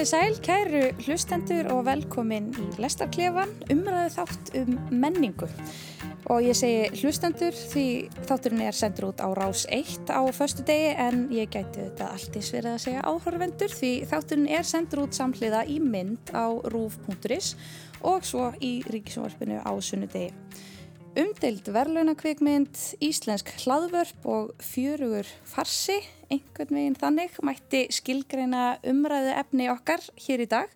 Komið sæl, kæru hlustendur og velkomin í Lestarklefan, umræðu þátt um menningu. Og ég segi hlustendur því þátturinn er sendur út á rás 1 á förstu degi en ég gæti þetta alltins verið að segja áhörvendur því þátturinn er sendur út samhliða í mynd á rúf.is og svo í ríkisvarpinu á sunnudegi. Umdeild verðlaunakvikmynd, íslensk hlaðvörp og fjörugur farsi, einhvern veginn þannig, mætti skilgreina umræðu efni okkar hér í dag.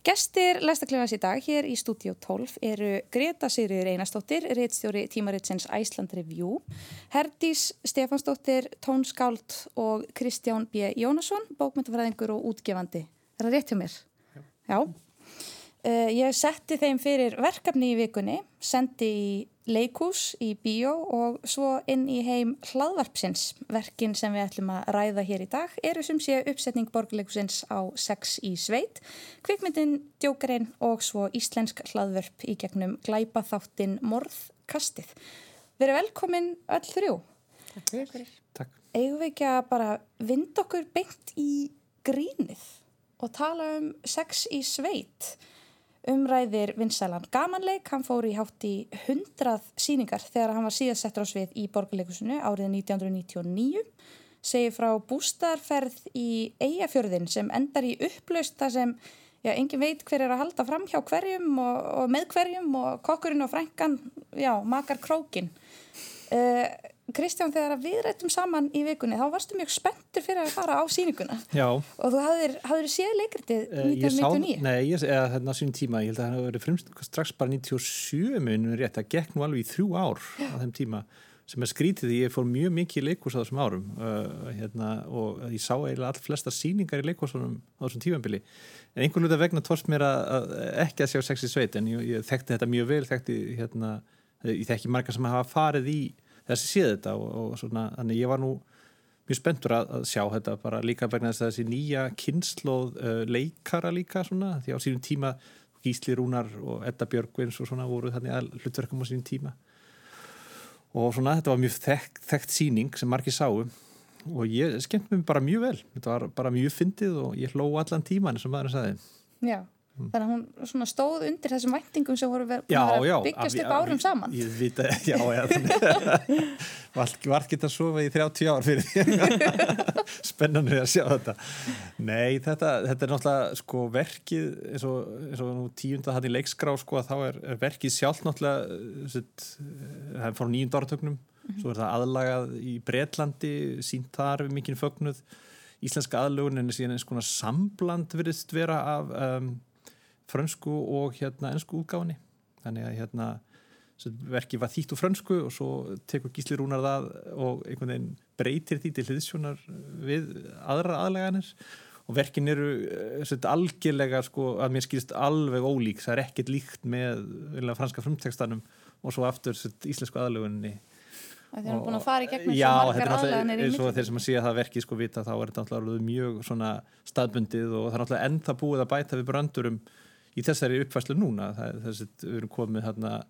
Gestir Læstaklefans í dag hér í Studio 12 eru Greta Sigriður Einarstóttir, reittstjóri tímaritsins Æsland Review, Herdís Stefansdóttir, tónskáld og Kristján B. Jónasson, bókmyndafræðingur og útgefandi. Er það rétt hjá mér? Já. Já. Uh, ég setti þeim fyrir verkefni í vikunni, sendi í leikús, í bíó og svo inn í heim hlaðvarpsins. Verkin sem við ætlum að ræða hér í dag eru sem sé uppsetning borgarleikusins á sex í sveit, kvikmyndin djókarinn og svo íslensk hlaðvarp í gegnum glæpaþáttin morðkastið. Verið velkomin öll þrjú. Takk fyrir. Takk. Eigum við ekki að bara vind okkur beint í grínið og tala um sex í sveit? Umræðir vinsælan gamanleik, hann fór í hátt í hundrað síningar þegar hann var síðast settur á svið í borgarleikusinu árið 1999 segir frá bústarferð í Eyjafjörðin sem endar í upplaust þar sem já, engin veit hver er að halda fram hjá hverjum og, og með hverjum og kokkurinn og frænkan, já, makar krókin uh, Kristján, þegar við rættum saman í vikunni þá varstu mjög spenntur fyrir að fara á síninguna Já. og þú hafðir séð leikritið 1999 uh, Nei, ég, eða hérna á sín tíma ég held að það hefur verið fremst strax bara 97 minnum rétt að gekk nú alveg í þrjú ár Já. á þeim tíma sem er skrítið ég fór mjög mikið í leikurs á þessum árum uh, hérna, og ég sá eiginlega all flesta síningar í leikursunum á þessum tímanbili en einhvern að vegna tórst mér að, að ekki að sjá sexi sveit en ég, ég þekkti þetta mjög vel þekkti, hérna, ég þekki margar sem hafa farið í þessi séð þetta og, og svona, þannig ég var nú mjög spenntur að, að sjá þetta bara líka vegna þess að þessi nýja kynnslóð uh, leikara líka svona því á sínum tíma Gísli Rúnar og Edda Björgvins og svona voru þannig að hlutverkum á sínum tíma. Og svona þetta var mjög þekkt, þekkt síning sem margir sáu og ég skemmt mér bara mjög vel. Þetta var bara mjög fyndið og ég hló allan tíman og maður sagði. Já Þannig að hún stóð undir þessum væntingum sem voru verið að byggjast upp árum saman. Ég vita, já, já. Vart geta að sofa í 30 ár fyrir því. Spennanir að sjá þetta. Nei, þetta, þetta er náttúrulega sko verkið, eins og, eins og nú tíunda hann í leikskrá, sko, þá er, er verkið sjálf náttúrulega, það er frá nýjunda áratögnum, mm -hmm. svo er það aðlagað í Breitlandi, sínt þar við mikinn fögnuð. Íslenska aðlugun en síðan eins konar sambland virðist vera af... Um, frönsku og hérna ennsku útgáðinni þannig að hérna verkið var þýtt úr frönsku og svo tekur Gísli Rúnar það og einhvern veginn breytir því til hliðsjónar við aðra aðleganir og verkin eru sveit, algjörlega sko að mér skilist alveg ólík. Það er ekkert líkt með vilja, franska frumtekstanum og svo aftur sveit, íslensku aðlegunni Það er búin að fara í gegnum já, svo margar aðleganir mitt. Já, þeir sem að sé að það verkið sko vita þá er þetta mjög svona staðbundið og það er náttúrulega ennþa búið að bæta við brandurum í þessari uppfæslu núna. Þess að við erum komið hérna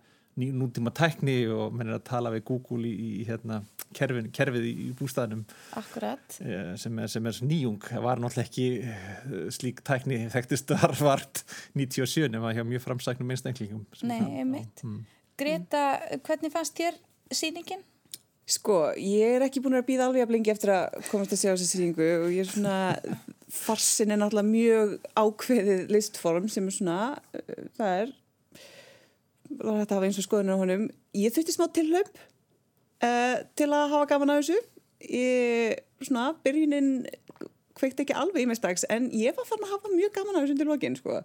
nútíma tækni og mennir að tala við Google í, í hérna, kerfin, kerfið í bústæðinum eh, sem er, sem er nýjung. Var náttúrulega ekki eh, slík tækni þekktist varvart 97 nema hjá mjög framsæknum einstaklingum Nei, einmitt. Mm. Greta, hvernig fannst þér síningin? Sko, ég er ekki búin að býða alveg að blingi eftir að komast að sjá þessi síningu og ég er svona farsin er náttúrulega mjög ákveðið listform sem er svona uh, það er það er hægt að hafa eins og skoðunar á honum. Ég þurfti smá tilhaupp uh, til að hafa gaman að þessu. Ég, svona, byrjunin kveikt ekki alveg í mig strax en ég var farin að hafa mjög gaman að þessu til lokin sko.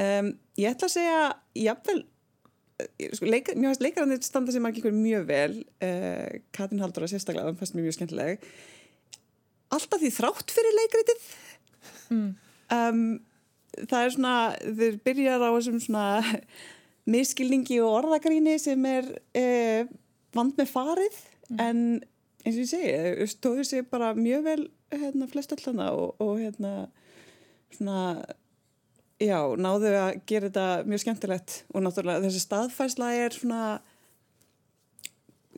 um, ég ætla að segja jáfnvel uh, sko, leik, mjög hægt leikarannir standa sem ekki mjög vel uh, Katrin Haldur að sérstaklega, það fannst mér mjög skemmtileg. Alltaf því þrátt fyrir leikritið mm. um, það er svona þeir byrjar á þessum svona miskilningi og orðagríni sem er eh, vand með farið mm. en eins og ég segi stóður sig bara mjög vel hérna, flest allana og, og hérna svona já, náðu að gera þetta mjög skemmtilegt og náttúrulega þessi staðfærsla er svona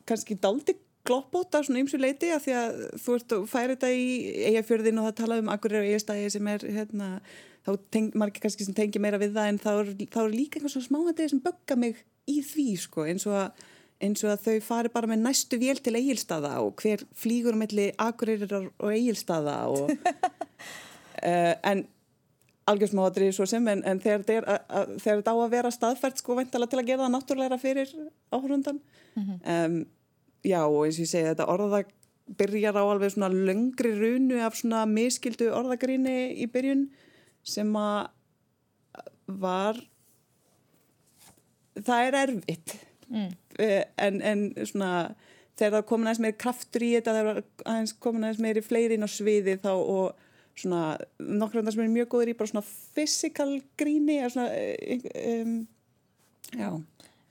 kannski daldi gloppóta svona ymsu leiti af því að þú ert að færa þetta í eigafjörðin og það tala um akkurir og eigastæði sem er hérna, þá teng, margir kannski sem tengi meira við það en þá er, þá er líka einhvern svona smáandegi sem bögga mig í því sko eins og að eins og að þau fari bara með næstu vél til eigilstaða og hver flýgur milli akurirar og eigilstaða og uh, en algjörsmáðri svo sem en, en þegar þetta er að, að, á að vera staðfært sko vantala til að gera það náttúrulega fyrir áhörundan mm -hmm. um, já og eins og ég segi þetta orða byrjar á alveg svona löngri runu af svona miskildu orðagríni í byrjun sem að var það er erfitt mm. en, en svona þegar það komin aðeins meiri kraftur í þetta þegar það komin aðeins meiri fleiri inn á sviði þá og svona nokkur af það sem er mjög góður í bara svona physical gríni svona, um, já,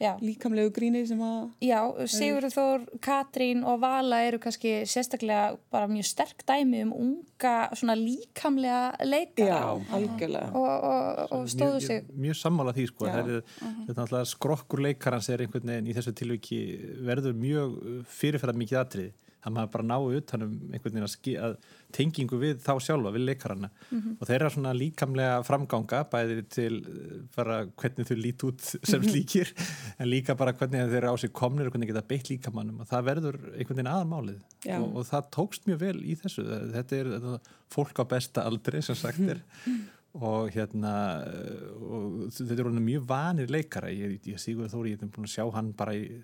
já. líkamlegu gríni sem að Já, Sigurður Þór, Katrín og Vala eru kannski sérstaklega bara mjög sterk dæmi um unga svona líkamlega leika Já, algjörlega. Og, og, og stóðu sig. Mjög, mjög sammála því sko. Er, uh -huh. er skrokkur leikarans er einhvern veginn í þessu tilviki verður mjög fyrirferðar mikið atrið að maður bara náu utanum einhvern veginn að, að tengingu við þá sjálfa, við leikarana. Mm -hmm. og þeirra svona líkamlega framganga bæði til eh, bara hvernig þau lít út sem mhm. slíkir en líka bara hvernig þeir eru á sig komnir og hvernig geta beitt líkamannum og það verður einhvern veginn aðmálið og, og það tókst mjög vel í þessu. Þetta er þetta, fólk á besta aldri sem sagt er. Og hérna og þetta er mjög vanir leikara. Ég, ég sígur þóri, ég hef búin að sjá hann bara í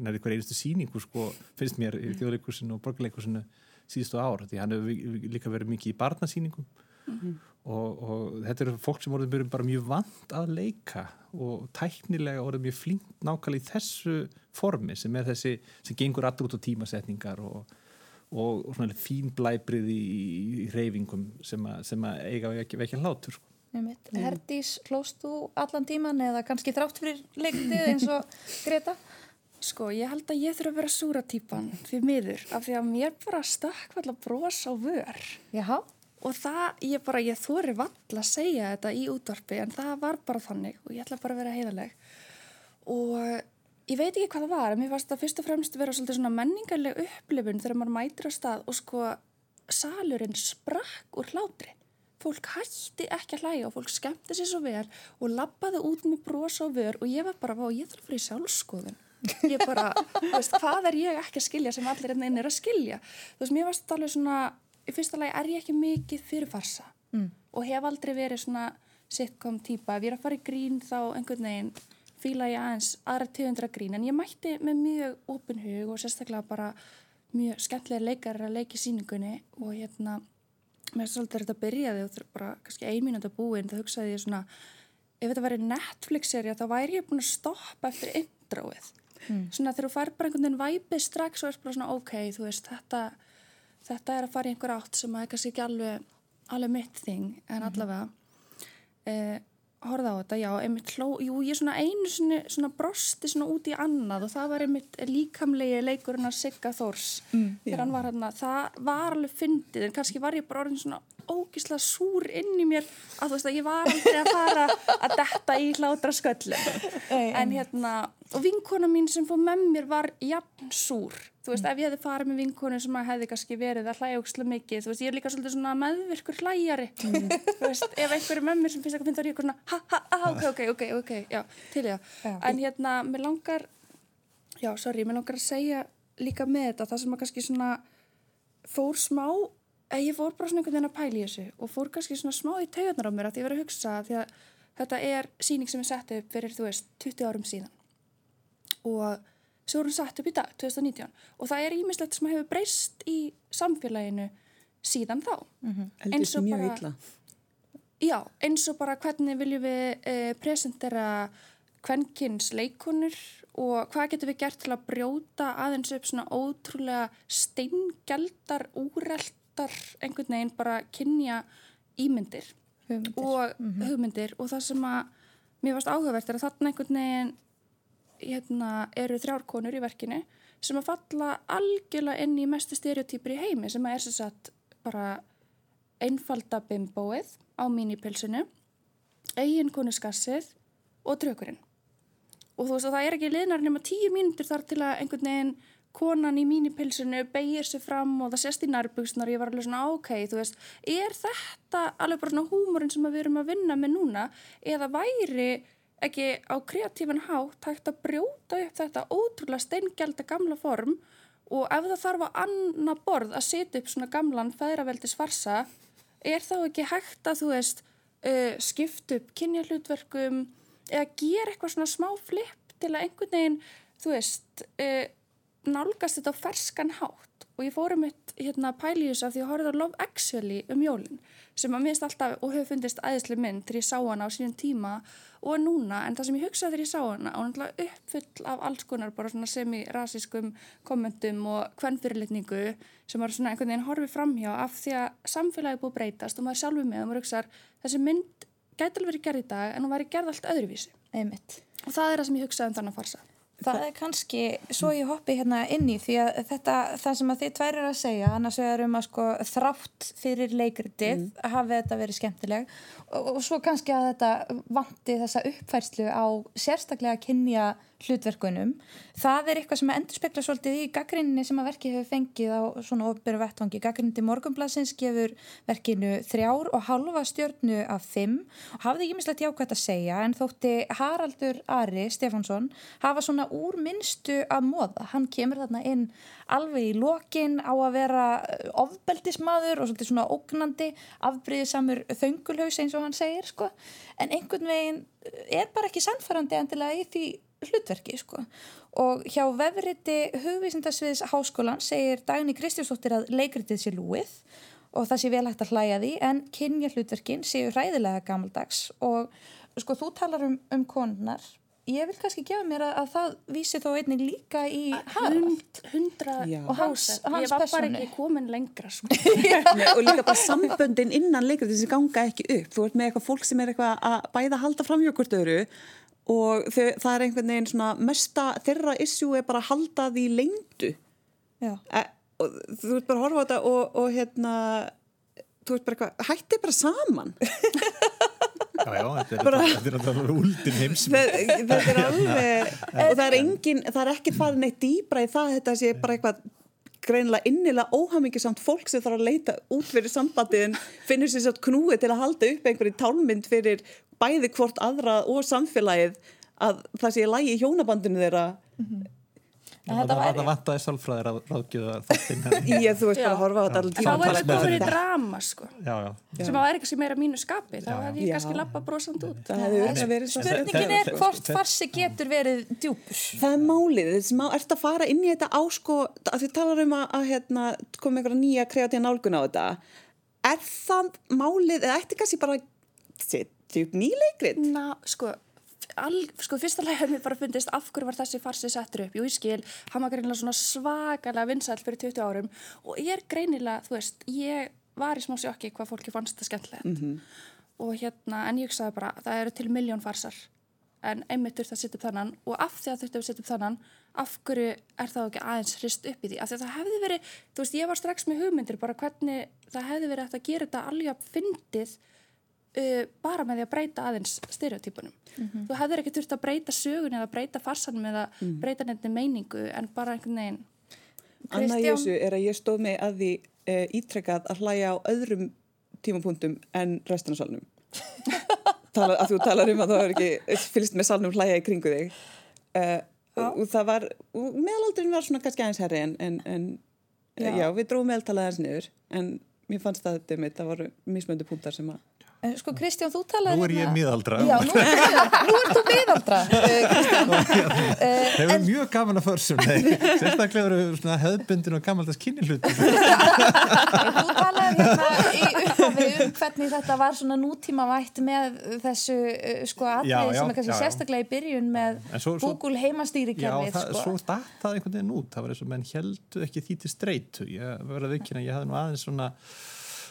nærið hver einustu síningu sko, finnst mér í þjóðleikusinu og borgarleikusinu síðustu ár því hann hefur líka verið mikið í barnasíningum mm -hmm. og, og þetta eru fólk sem voruð bara mjög vant að leika og tæknilega voruð mjög flink nákvæmlega í þessu formi sem er þessi sem gengur allur út á tímasetningar og, og, og svona fín blæbrið í, í reyfingum sem, a, sem að eiga vekja hlátur sko. Herdís, hlóst þú allan tíman eða kannski þrátt fyrir leiktið eins og Greta? Sko, ég held að ég þurfa að vera súra típan fyrir miður, af því að mér bara stökkvall að brosa á vör. Jaha. Og það, ég bara, ég þóri vall að segja þetta í útvarpi, en það var bara þannig og ég ætla bara að vera heiðaleg. Og ég veit ekki hvað það var, en mér fannst það fyrst og fremst vera svolítið svona menningarleg upplifun þegar maður mætir á stað og sko, salurinn sprakk úr hlátri. Fólk hætti ekki að hlæga og fólk skemmti sér svo vel og lappaði út með brosa á vör og ég var bara, vá, ég þarf að vera í sjálfskoðun ég bara, þú veist, hvað er ég ekki að skilja sem allir enn er að skilja? Þú veist, mér varst alveg svona í fyrsta lagi er ég ekki mikið fyrir farsa? Mm. og hef aldrei verið svona sitcom típa, ef ég er að fara í grín þá einhvern veginn fíla ég aðeins aðra tegundra grín, en ég mætti með mjög opin hug og sérstaklega bara mjög skemmtilega leikar að leiki síningunni og hérna mér er svolítið þetta byrjaði og það bara kannski ein mínúta búin, þá hugsaði ég svona ef þetta væri Netflix-serja þá væri ég búin að stoppa eftir intróið mm. svona þegar þú fær bara einhvern veginn væpið strax og er bara svona ok, þú veist þetta, þetta er að fara í einhver átt sem að kannski ekki alveg, alveg mitt þing en mm. allavega eh, horfa á þetta, já, einmitt hló jú, ég svona einu svona, svona brosti svona út í annað og það var einmitt líkamlegi leikurinn að sigga þórs. Mm, þegar hann var hérna, það var alveg fyndið en kannski var ég bara orðin svona ógísla súr inn í mér að þú veist að ég var aldrei að fara að detta í hlátra sköllu en hérna, og vinkona mín sem fór með mér var jafn súr þú veist, mm. ef ég hefði farið með vinkonu sem að hefði kannski verið að hlæja ógisla mikið þú veist, ég er líka svolítið svona meðvirkur hlæjari mm. þú veist, ef einhverju með mér sem finnst eitthvað finnst ég eitthvað svona ha ha ha, ok, ok, ok, ok, já, til já, já. en hérna, mér langar já, sorry, mér langar að segja líka með þetta, það sem að kannski svona fór smá Eh, ég fór bara svona einhvern veginn að pæli þessu og fór kannski svona smá í taugarnar á mér að ég verið að hugsa því að þetta er síning sem er sett upp fyrir þú veist 20 árum síðan og er hún sett upp í dag 2019 og það er ímislegt sem hefur breyst í samfélaginu síðan þá mm -hmm. eins og bara illa. já, eins og bara hvernig viljum við eh, presentera kvennkins leikonur og hvað getur við gert til að brjóta aðeins upp svona ótrúlega steingeldar úrelt vantar einhvern veginn bara kynja ímyndir hugmyndir. og mm -hmm. hugmyndir og það sem að mér varst áhugavert er að þarna einhvern veginn hérna, eru þrjárkonur í verkinu sem að falla algjörlega inn í mestu stereotýpur í heimi sem að er sér satt bara einfalda bimbóið á mínipilsinu eiginkonu skassið og trökurinn og þú veist að það er ekki liðnar nema tíu mínútur þar til að einhvern veginn konan í mínipilsinu beigir sig fram og það sést í nærbuksnar og ég var alveg svona ok, þú veist, er þetta alveg bara svona húmurinn sem við erum að vinna með núna? Eða væri ekki á kreatífan hátt hægt að brjóta upp þetta ótrúlega steingælda gamla form og ef það þarf að annað borð að setja upp svona gamlan feðraveldis farsa, er þá ekki hægt að þú veist uh, skipta upp kynjahlutverkum eða gera eitthvað svona smá flip til að einhvern veginn, þú veist, uh, nálgast þetta á ferskan hátt og ég fórum eitt hérna pæliðis af því að horfði á Love Actually um jólinn sem að minnst alltaf og hefur fundist æðislega mynd þegar ég sá hana á sínum tíma og núna en það sem ég hugsaði þegar ég sá hana og náttúrulega uppfull af alls konar bara svona semi-rasískum kommentum og hvernfyrirlitningu sem var svona einhvern veginn horfið framhjá af því að samfélagi búið breytast og maður sjálfur með og maður hugsaðar þessi mynd gæti alveg verið gerð í dag en hún væri gerð allt öðruvísi Einmitt. og það er það sem ég hugsaði um þannig að farsa. Það er kannski, svo ég hoppi hérna inn í því að þetta, það sem að þið tværir að segja, annars vegar um að sko þrátt fyrir leikritið mm. hafi þetta verið skemmtileg og, og svo kannski að þetta vanti þessa uppfærslu á sérstaklega kynja hlutverkunum. Það er eitthvað sem endur spekla svolítið í gaggrinni sem að verkið hefur fengið á svona ofberu vettvangi. Gaggrindi Morgonblassins gefur verkinu þrjár og halva stjörnu af fimm og hafði ekki mislegt jákvæmt að segja en þótti Haraldur Ari Stefánsson hafa svona úr minnstu að móða. Hann kemur þarna inn alveg í lokin á að vera ofbeldismadur og svona ógnandi afbríðisamur þöngulhaus eins og hann segir sko. En einhvern veginn er bara ekki sannfærandi endilega í því hlutverki sko. og hjá vefriti hugvísindasviðs háskólan segir Dagni Kristjónsdóttir að leikritið sé lúið og það sé vel hægt að hlæja því en kynja hlutverkin séu hræðilega gamaldags og sko þú talar um, um konunar ég vil kannski gefa mér að, að það vísi þó einnig líka í Hund, hundra. Og hans- hans ég var bara persónu. ekki komin lengra sko. Nei, og líka bara samböndin innan leikrið sem ganga ekki upp þú ert með eitthvað fólk sem er eitthvað að bæða halda fram hjá hvort öðru og þau, það er einhvern veginn svona mesta þeirra issue er bara að halda því lengdu. Já. e, og þú ert bara að horfa á þetta og, og hérna þú ert bara eitthvað, hætti bara saman. Já, já, þetta er, bara, þetta er alltaf úldin heims það, þetta er alveg og það er engin, það er ekkert farin eitt dýbra í það, þetta sé bara eitthvað greinilega innilega óhamingisamt fólk sem þarf að leita út fyrir sambandiðin finnur sér sátt knúið til að halda upp einhverju tálmynd fyrir bæði hvort aðra og samfélagið að það sé lægi í hjónabandinu þeirra. En Það þetta væri- það vantaði sálfræðir að ráðgjöða þáttinn í að þú veist bara að horfa á þetta allir þá tíma er það þetta. drama sko. Já, já, sem að það er eitthvað sem er að mínu skapi. Þá hefði ég kannski lappa brosand út. Það verið Spurningin er hvort farsi getur verið djúpur. Það er málið, að ert að fara inn í þetta á sko, að þið talar um að, að hérna, koma einhverja nýja kreatíða nálgun á þetta. Er það málið, eða ætti kannski bara upp nýleikrið? Na, sko, all, sko fyrsta lega hefði mér bara fundist af hverju var þessi farsi settur upp. Jú ég skil, hann var greinilega svona svakalega vinsæll fyrir 20 árum og ég er greinilega, þú veist, ég var í smá sjokki hvað fólki fannst það skemmtilegt. Og hérna, en ég hugsaði bara það eru til miljón farsar. En einmitt þurft að setja upp þannan og af því að þurft að setja upp þannan af hverju er það ekki aðeins hrist upp í því? Af því að það hefði verið, þú veist, ég var strax með hugmyndir bara hvernig það hefði verið að gera þetta alveg fyndið uh, bara með því að breyta aðeins stereotypunum. Þú hefðir ekki þurft að breyta sögun eða breyta farsanum eða breyta nefndi meiningu en bara einhvern veginn Kristján- þessu er að ég stóð mig að því e, ítrekkað að hlæja á öðrum tímapunktum en restunarsalunum. Tala, að þú talar um að það er ekki fylgst með salnum hlæja í kringu þig. E, og, það var, meðalaldurinn var svona kannski aðeins herri en, en, en já. já, við dróðum meðaltalað aðeins niður en mér fannst að þetta mitt, það voru mismöndu punktar sem að Eh, Sko Kristján, þú talaði Nú er ég miðaldra. Já, nú, nú ert þú miðaldra Kristján uh, Hefur mjög gaman að försum. Sérstaklega eru svona hefðbundin og gamaldags kynnihlut. Þú talaði hérna í upphafi um hvernig þetta var svona nútímavætt með þessu uh, sko Já, já, sem er kannski já, já. sérstaklega í byrjun með svo- Google Já, heimastýrikerfið það, sko. svo datt það einhvern veginn út. Það var eins og menn heldu ekki því til streitu. Ég verði að vikina, ég hafði nú aðeins svona,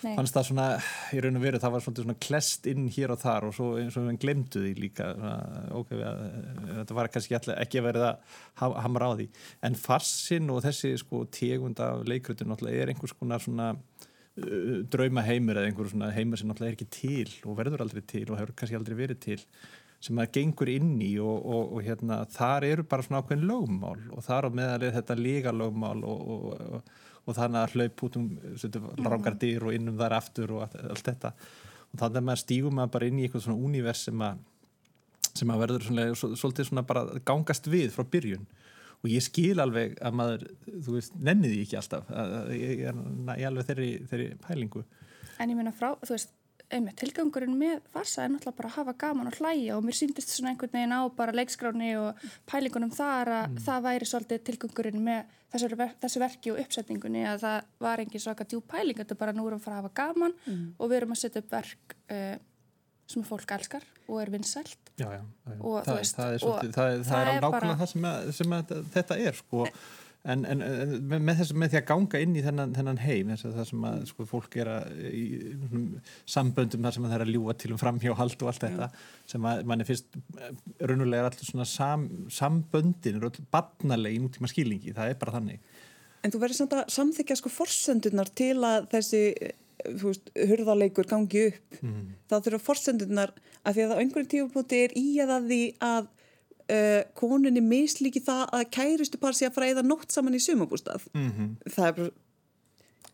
Nei. fannst það svona, í raun og veru, það var svona, klest inn hér og þar og svo eins og menn glemdu því líka. Svona, ok, að, þetta var kannski ekki, verið að ha- hamra á því. En farsin og þessi sko tegund af leikrutin náttúrulega er einhvers konar svona uh, drauma heimur eða einhver svona heimur sem náttúrulega er ekki til og verður aldrei til og hefur kannski aldrei verið til sem maður gengur inn í og, og, og hérna, þar eru bara svona ákveðin lögmál og þar á meðal er þetta líga lögmál og, og þannig að hlaup út um rangar dyr og innum þar aftur og allt, þetta. Og þannig að maður stígum maður bara inn í eitthvað svona univers sem að sem að verður svona, svolítið svona bara gangast við frá byrjun. Og ég skil alveg að maður, þú veist, nenniði ekki alltaf ég er alveg þeirri, þeirri pælingu. En ég minna frá, þú veist, einmitt, tilgangurinn með farsa er náttúrulega bara að hafa gaman og hlæja og mér síndist svona einhvern veginn á bara leikskráni og pælingunum þar að mm. það væri svolítið tilgangurinn með þessu, þessu verki og uppsetningunni að það var engin svaka djú pæling, þetta er bara nú erum við að fara að hafa gaman mm. og við erum að setja upp verk uh, sem fólk elskar og er vinsælt já. Það, er, nákvæmlega það sem, að, sem að þetta er sko en, en, en með, þess, með því að ganga inn í þennan, þennan heim þess að það sem að sko, fólk er að í, um, samböndum þar sem það er að ljúa til um framhjáhald og allt þetta sem að mann er fyrst raunulega er alltaf svona sam, samböndin er alltaf barnaleg í nútíma skýlingi, það er bara þannig. En þú verður samt að samþykja sko forsöndunar til að þessi þú veist, hurðarleikur gangi upp. Mm. þá þurfa forsendunar að því að á einhverjum tífupóti er í að því að uh, koninni mislíki það að kærustu par sé að fræða nótt saman í sumabústað mm -hmm. það er bara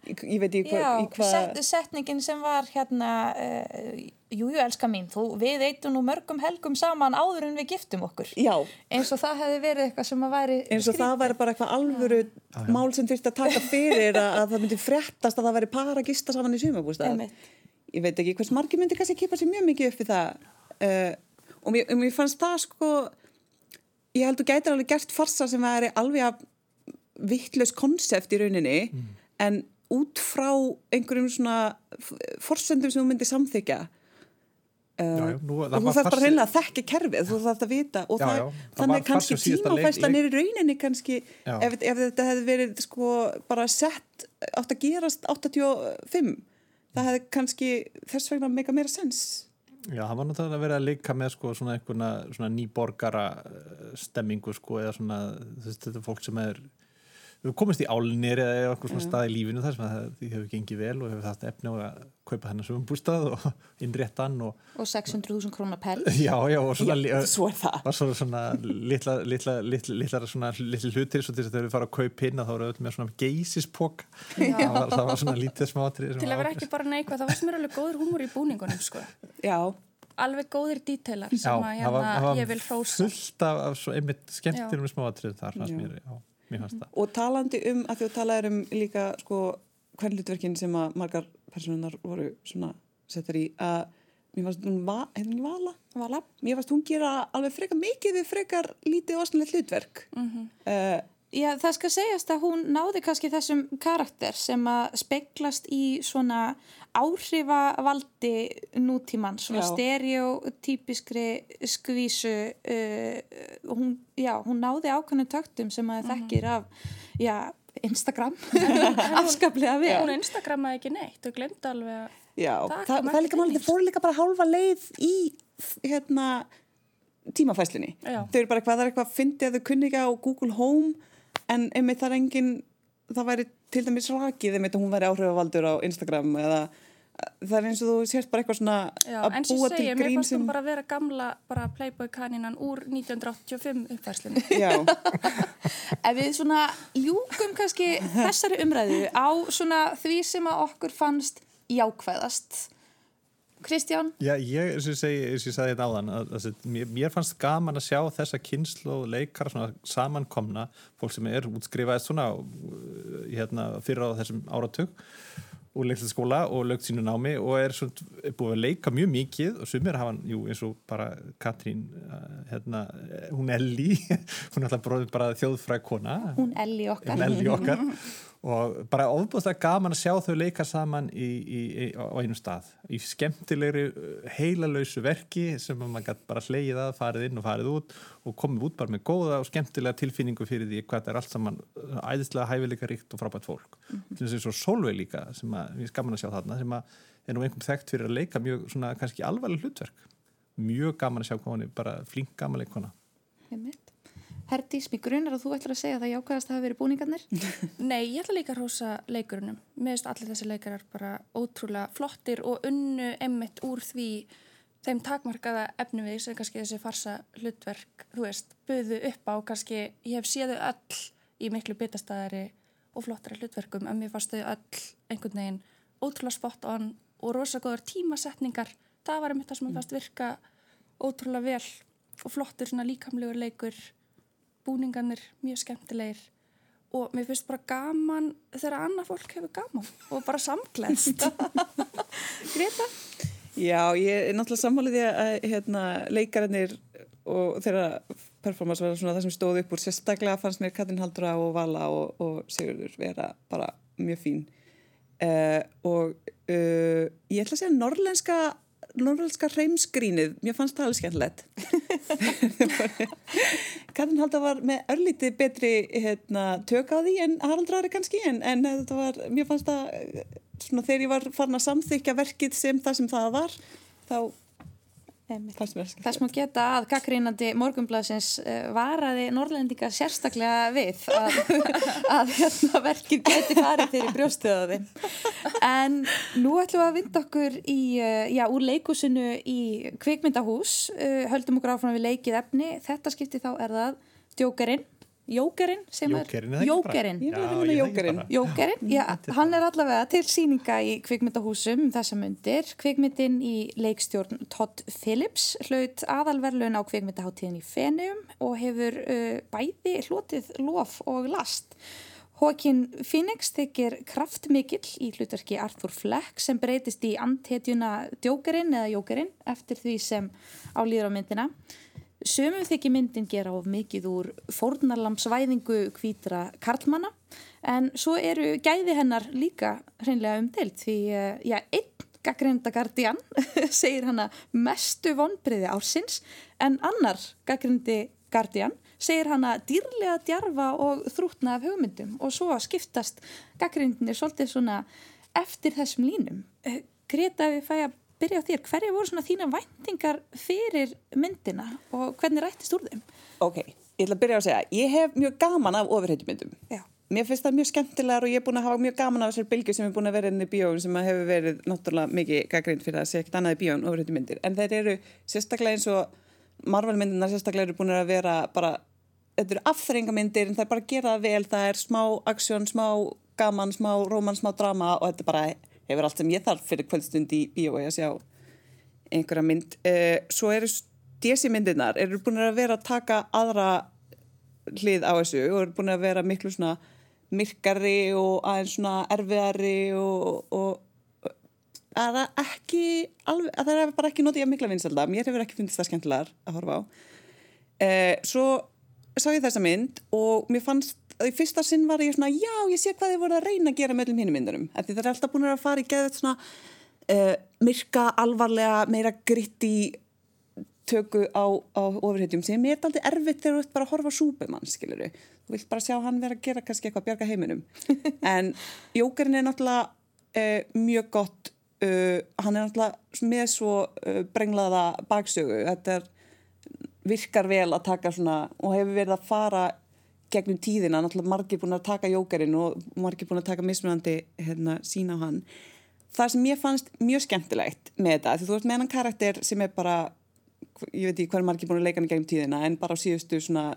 ég veit ekki hvað hva... set, setningin sem var hérna uh, jújú elska mín, þú, við eitum nú mörgum helgum saman áður en við giftum okkur. Já. eins og það hefði verið eitthvað sem að væri eins og það væri bara eitthvað alvöru já. mál sem þurfti að taka fyrir að, að það myndi frettast að það væri para að gista saman í sumabústað ég veit ekki hvers margi myndi kannski kipa sér mjög mikið upp í það. Uh, og mér, mér fannst það sko ég held að þú gætir alveg gert farsa sem væri alveg að vittlaus konsept í rauninni mm. en út frá einhverjum svona forsendum sem þú myndir samþykja uh, já, já, nú, og þú þarf bara reynilega að þekka kerfið, þú þarf að vita og já, það, þannig kannski tímafæslan er í rauninni kannski ef, ef þetta hefði verið sko bara sett átt að gerast 85 það hefði kannski þess vegna meika meira sens Já, það var náttúrulega að vera að leika með sko svona svona nýborgara uh, stemmingu sko eða svona þetta fólk sem er við komumst í álnir eða eitthvað svona stað í lífinu þar sem það, því hefur gengið vel og hefur það efni á að kaupa hennar sem bústað og innréttan og, og 600.000 krónar pell. Já, já, og svona, já, svo er það. var svona, svona litla, litla, litla, litla svona litli hlutir svo til þess að þau eru farið að kaupa inn að þá eru öll með svona geisispokk það, það var svona lítið smátri til að vera ekki bara neikvæð, það var sem er alveg góður húmur í búningunum sko. Já. Alveg góðir dítelar sem já, að hérna, ég vil fósa fullt af, af svo einmitt skemmtirum smáatrið þar fannst mér, já og talandi um að þú talaður um líka sko hvern hlutverkin sem að margar personunar voru svona setjar í að mér fannst hún va, vala, vala. Mér fannst hún gera alveg frekar mikið við frekar lítið osnulegt hlutverk. Mm -hmm. uh, Já, það skal segjast að hún náði kannski þessum karakter sem að speiklast í svona áhrifavaldi nútíman, svona stereotypiskri skvísu uh, hún, já, hún náði ákveðinu töktum sem að það þekkir af já, Instagram. Afskaplega við. Hún Instagramaði ekki neitt og glemdi alveg að Já, það, það, það er líka málið, það fór líka bara hálfa leið í hérna tímafæslinni. Þau eru bara hvað, það er eitthvað, fyndið að þau kunni ekki á Google Home en einmitt það er engin það væri til dæmis rakið einmitt að hún væri áhrifavaldur á Instagram eða það er eins og þú sést bara eitthvað svona Já, að búa til grín sem... Mér fannst hún bara að vera gamla bara Playboy kanínan úr 1985 uppfærslinu. Já. Ef við svona ljúkum kannski þessari umræðu á svona því sem að okkur fannst jákvæðast Kristján? Já, ég, eins og ég segi, eins og ég sagði þetta áðan að, að, að mér, mér fannst gaman að sjá þessa kynslu og leikar svona samankomna, fólk sem er útskrifaðist svona hérna, fyrir á þessum áratug úr leiklætsskóla og lögt sínu námi og er, svona, er búið að leika mjög mikið og sumir hafa, jú, eins og bara Katrín, hérna hún Elli, hún er alltaf bara þjóðfræk kona. Hún Elli okkar. Hún Elli okkar og bara ofbúðslega gaman að sjá þau leika saman í, í, í, á einum stað. Í skemmtilegri uh, heilalausu verki sem maður gæti bara hleyið að farið inn og farið út og komið út bara með góða og skemmtilega tilfinningu fyrir því hvað það er allt saman uh, æðislega hæfileika ríkt og frábært fólk. Mm -hmm. til þess að Solveig líka sem að, við gaman að sjá þarna sem að er nú einhverjum þekkt fyrir að leika mjög svona kannski alvarleg hlutverk. Mjög gaman að sjá hvað hann er bara flink gaman leikona Herdís, mér grunar að þú ætlar að segja að það jákvæðast hafi verið búningarnir. Nei, ég ætla líka að rosa leikurunum. Mér finnst allir þessi leikarar bara ótrúlega flottir og unnu emmitt úr því þeim takmarkaða efnivið sem kannski þessi farsa hlutverk, þú veist, buðu upp á kannski, ég hef séðu öll í miklu bitastæðari og flottari hlutverkum en mér fannst þau öll einhvern veginn ótrúlega spot on og rosa góðar tímasetningar það var einmitt það sem mér fannst virka ótrúlega vel og flottur svona líkamlegur leikur búningarnir mjög skemmtilegir og mér finnst bara gaman þegar annað fólk hefur gaman og bara samglæst Greta? Já, ég er náttúrulega sammálið að hérna, leikarinnir og þeirra performance var svona það sem stóð upp úr. Sérstaklega fannst mér Katrin Haldra og Vala og, og Sigurður vera bara mjög fín. Uh, og uh, ég ætla að segja norrlenska norrlenska reymsgrínið, mér fannst það alveg skemmtilegt. Katrin Haldra var með örlíti betri hérna, tök á því en Haraldrari kannski en, en var, mér fannst það svona þegar ég var farin að samþykja verkið sem það sem það var þá Það sem að geta að gaggrínandi morgumblaðsins uh, varaði norrlendinga sérstaklega við að, að hérna, verkið geti farið fyrir brjóstöðaði. En nú ætlum við að vinda okkur í, uh, já, úr leikusinu í kvikmyndahús, uh, höldum okkur áfram við leikið efni. Þetta skipti þá er það djókarinn Jókerinn sem Jókerinn, er Jókerinn. Jókerinn. Jókerinn, já, hann er allavega til síninga í kvikmyndahúsum um þessa myndir, kvikmyndin í leikstjórn Todd Phillips hlaut aðalverlun á kvikmyndaháttíðin í Fenum og hefur uh, bæði hlotið lof og last. Hókin Phoenix þykir kraftmikill í hlutverki Arthur Fleck sem breytist í antetjuna Djókerinn eða Jókerinn eftir því sem álýður á myndina Sumum þykir myndin gera of mikið úr fórnarlamsvæðingu kvítra karlmanna en svo eru gæði hennar líka hreinlega umdelt því eh, já, einn gaggreinda Guardian segir hana mestu vonbriði ársins en annar gaggrindi Guardian segir hana dýrlega djarfa og þrútna af hugmyndum og svo skiptast gaggrindinir svolítið svona eftir þessum línum. Eh, Greta við fæja byrja á þér, hverja voru svona þína væntingar fyrir myndina og hvernig rættist úr þeim? Ok, ég ætla að byrja á að segja, ég hef mjög gaman af ofurheitjumyndum. Já. Mér finnst það mjög skemmtilegar og ég er búin að hafa mjög gaman af þessar bylgu sem er búin að vera inn í bíóin sem hefur verið náttúrulega mikið gaggrind fyrir að segja ekkert annað í bíóin ofurheitjumyndir. En þeir eru sérstaklega eins og Marvel-myndirna sérstaklega eru búin að vera bara, þetta eru afþrengamyndir en það er bara að gera það vel, það er smá aksjón, smá gaman, smá róman, smá drama og þetta bara hefur allt sem ég þarf fyrir kvöldstund í bíói að sjá einhverja mynd. Uh, svo eru DC myndirnar, eru búin að vera að taka aðra hlið á þessu og eru búin að vera miklu svona myrkari og aðeins svona erfiðari og, og að það ekki alveg, að það er bara ekki notið að mikla vinselda, mér hefur ekki fundist það skemmtilegar að horfa á. Uh, svo sá ég þessa mynd og mér fannst í fyrsta sinn var ég svona, já, ég sé hvað þið voru að reyna að gera með öllum hinnum myndunum. Það er alltaf búin að fara í geðið svona uh, myrka, alvarlega, meira gritti tökku á, á ofurhetjum sem er alltaf erfitt þegar þú ert bara að horfa súbumann, skiluru. Þú vilt bara sjá hann vera að gera kannski eitthvað að bjarga heiminum. en Jókerinn er náttúrulega uh, mjög gott, uh, hann er náttúrulega með svo brenglaða baksögu. Þetta er, virkar vel að taka svona og hefur verið að fara gegnum tíðina, náttúrulega margir búin að taka jókerinn og margir búin að taka mismunandi hérna, sína á hann. Það sem ég fannst mjög skemmtilegt með þetta, því þú ert með hennan karakter sem er bara, ég veit ekki hvað er margir búin að leika hann gegnum tíðina, en bara á síðustu svona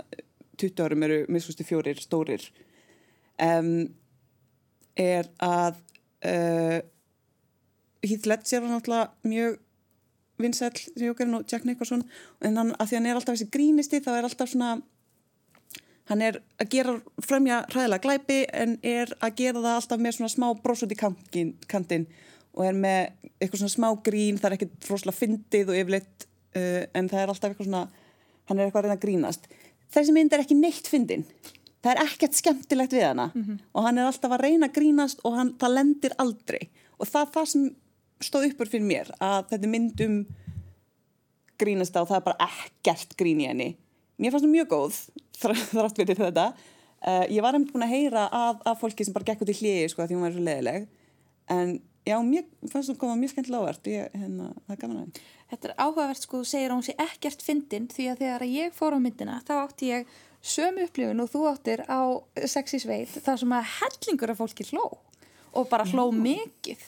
20 árum eru miskustu fjórir stórir, um, er að uh, Heath Ledger var náttúrulega mjög vinsæl sem jókerinn og Jack Nicholson, en hann, að því hann er alltaf þessi grínisti, þá er alltaf svona hann er að gera fremja hræðilega glæpi en er að gera það alltaf með svona smá brósut í kantinn og er með eitthvað svona smá grín, það er ekkert froslega fyndið og yfirleitt uh, en það er alltaf eitthvað svona, hann er eitthvað að reyna að grínast. Þessi mynd er ekki neitt fyndin. Það er ekkert skemmtilegt við hana mm -hmm. og hann er alltaf að reyna að grínast og hann, það lendir aldrei og það er það sem stóð uppur fyrir mér að þetta mynd um grínast á, það er bara ekkert grín í henni. Mér fannst það mjög góð þrátt fyrir þetta. Uh, ég var einmitt búin að heyra af, af fólki sem bara gekk út í hliði sko því hún var svo leðileg en já, mér fannst það koma mjög skemmtilega ávert ég, hérna, það er gaman aðeins Þetta er áhugavert sko, þú segir að hún sé ekkert fyndin því að þegar ég fór á myndina þá átti ég sömu upplifun og þú áttir á sexi sveit þar sem að hellingur af fólki hló og bara hló mikið.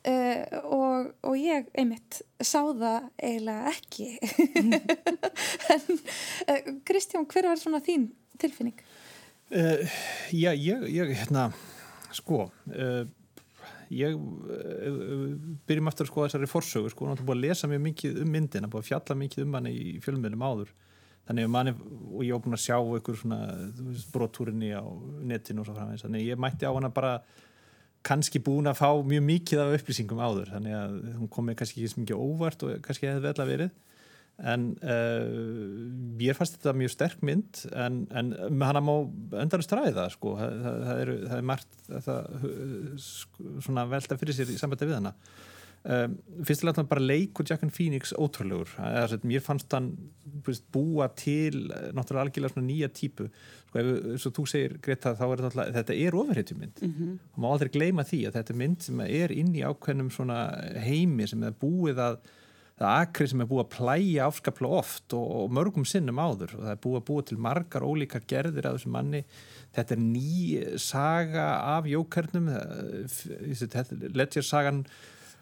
Uh, og, og ég einmitt sá það eiginlega ekki. En uh, Kristján, hver var svona þín tilfinning? Uh, já, ég, ég, hérna sko uh, ég uh, byrjum aftur að sko þessari forsögu sko, náttúrulega búið að lesa mjög mikið um myndina búið að fjalla mikið um hann í fjölmjölum áður. Þannig að manni, og ég búin að sjá ykkur svona brotúrinni á netinu og svo framins, þannig ég mætti á hana bara kannski búin að fá mjög mikið af upplýsingum áður, þannig að hún komið kannski ekki svo mikið óvart og kannski hefði vel að verið. En uh, ég fannst þetta mjög sterk mynd en, en hana má öndarist ræða sko, það, það, það, er, það er margt það, svona velta fyrir sér í sambandi við hana um, fyrstilega bara leikur Jack and Phoenix ótrúlegur, mér fannst hann búa til náttúrulega algjörlega svona nýja típu. Sko ef, eins og þú segir Greta þá er þetta þetta er ofurhetjumynd. Mm -hmm. og má aldrei gleyma því að þetta er mynd sem er inn í ákveðnum svona heimi sem er búið að það er akrið sem er búið að plæja afskaplega oft og, og mörgum sinnum áður. Og það er búið að búið til margar ólíkar gerðir af þessum manni. Þetta er ný saga af jókernum. Ledger sagan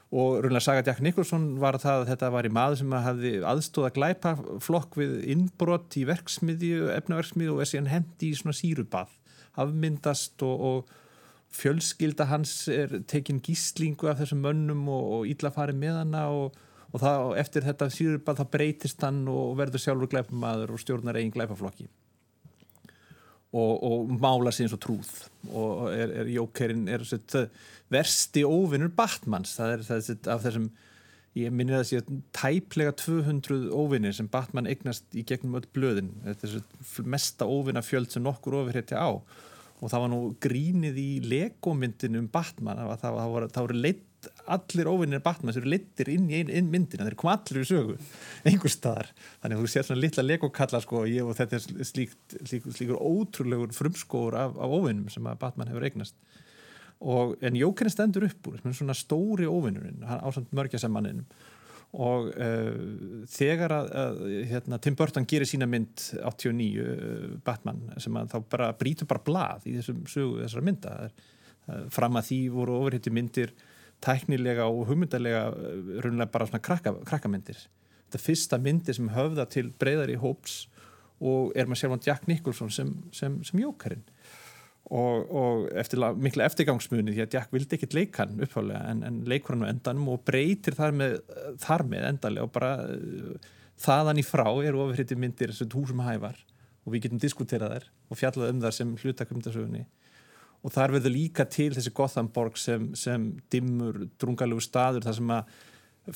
og rúinlega saga Jack Nicholson var það að þetta var í maður sem hafði aðstóða glæpa flokk við innbrott í verksmiðju, efnaverksmiðju og er síðan hendi í svona sírubað afmyndast og, og fjölskylda hans er tekin gíslingu af þessum mönnum og, og ítla farið með hana og og það, eftir þetta síðurbað þá breytist hann og verður sjálfur glæpamaður og stjórnar eigin glæpaflokki og, og mála sér eins og trúð. Og er, er jókerinn er versti óvinnur Batmans. Það er það sett, af þessum ég minnir að það sé tæplega 200 óvinnir sem Batman eignast í gegnum öll blöðin. Þetta er mesta óvinnafjöld sem nokkur ofirhétti á. Og það var nú grínið í legomyndinu um Batman. Það, það, það voru, voru leitt allir óvinnir Batman sem eru littir inn í einn ein myndina. Þeir kom allir í sögu, einhver staðar. Þannig að þú sér svona litla legokalla sko, og þetta er slíkt, slík, slíkur ótrúlegur frumskóur af, af óvinnum sem að Batman hefur eignast. Og, en Jókerinn stendur upp úr svona stóri óvinnurinn á samt mörgjasemmanninum og uh, þegar að, að hérna, Tim Burton gerir sína mynd 89 uh, Batman sem að þá bara brítur bara blað í þessum sögu þessara mynda. Uh, fram að því voru ofurhitti myndir tæknilega og hugmyndarlega eh, raunlega bara svona krakka, krakkamyndir. Þetta fyrsta myndir sem höfða til breyðari hóps og er maður sjálfan Jack Nicholson sem, sem, sem jókarinn. Og, og eftir mikla eftirgangsmuni því að Jack vildi ekkit leikan uppháðlega en, en leikur hann á endanum og breytir þar með, þar með endanlega og bara uh, þaðan í frá eru ofurhiti myndir sem húsum hævar og við getum diskuterað þær og fjallað um þar sem hlutakumndasögunni og þar verður líka til þessi Gothenborg sem, sem dimmur, drungalegu staður þar sem að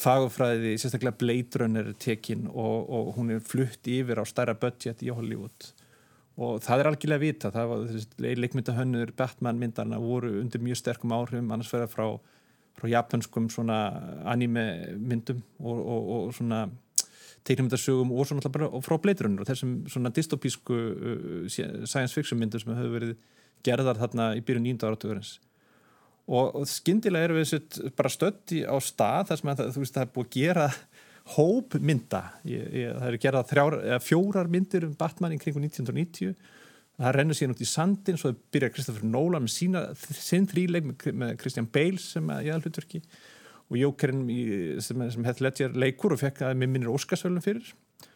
fagufræði, sérstaklega Blade Runner er tekinn og, og hún er flutt yfir á stærra budget í Hollywood. Og það er algjörlega að vita það var leikmyndahönnur, Batman myndarna voru undir mjög sterkum áhrifum annars verða frá, frá japanskum anime myndum og, og, og svona teiknumyndarsögum og svona bara frá Blade Runner og þessum svona dystopísku uh, science fiction myndur sem hefur verið gerðar þarna í byrjun nýjunda áratugurins og, og skindilega erum við bara stötti á stað þar sem að, þú veist það er búið að gera hópmynda það eru gerað þrjár, fjórar myndir um Batman í kringu 1990 það rennur síðan út í sandin svo byrjar Kristoffer Nolan með sína sinn þríleik með Christian Bale sem ég að hlutverki og Jókerinn sem, sem hett Ledger leikur og fekk að með minnir Óskarsvölum fyrir.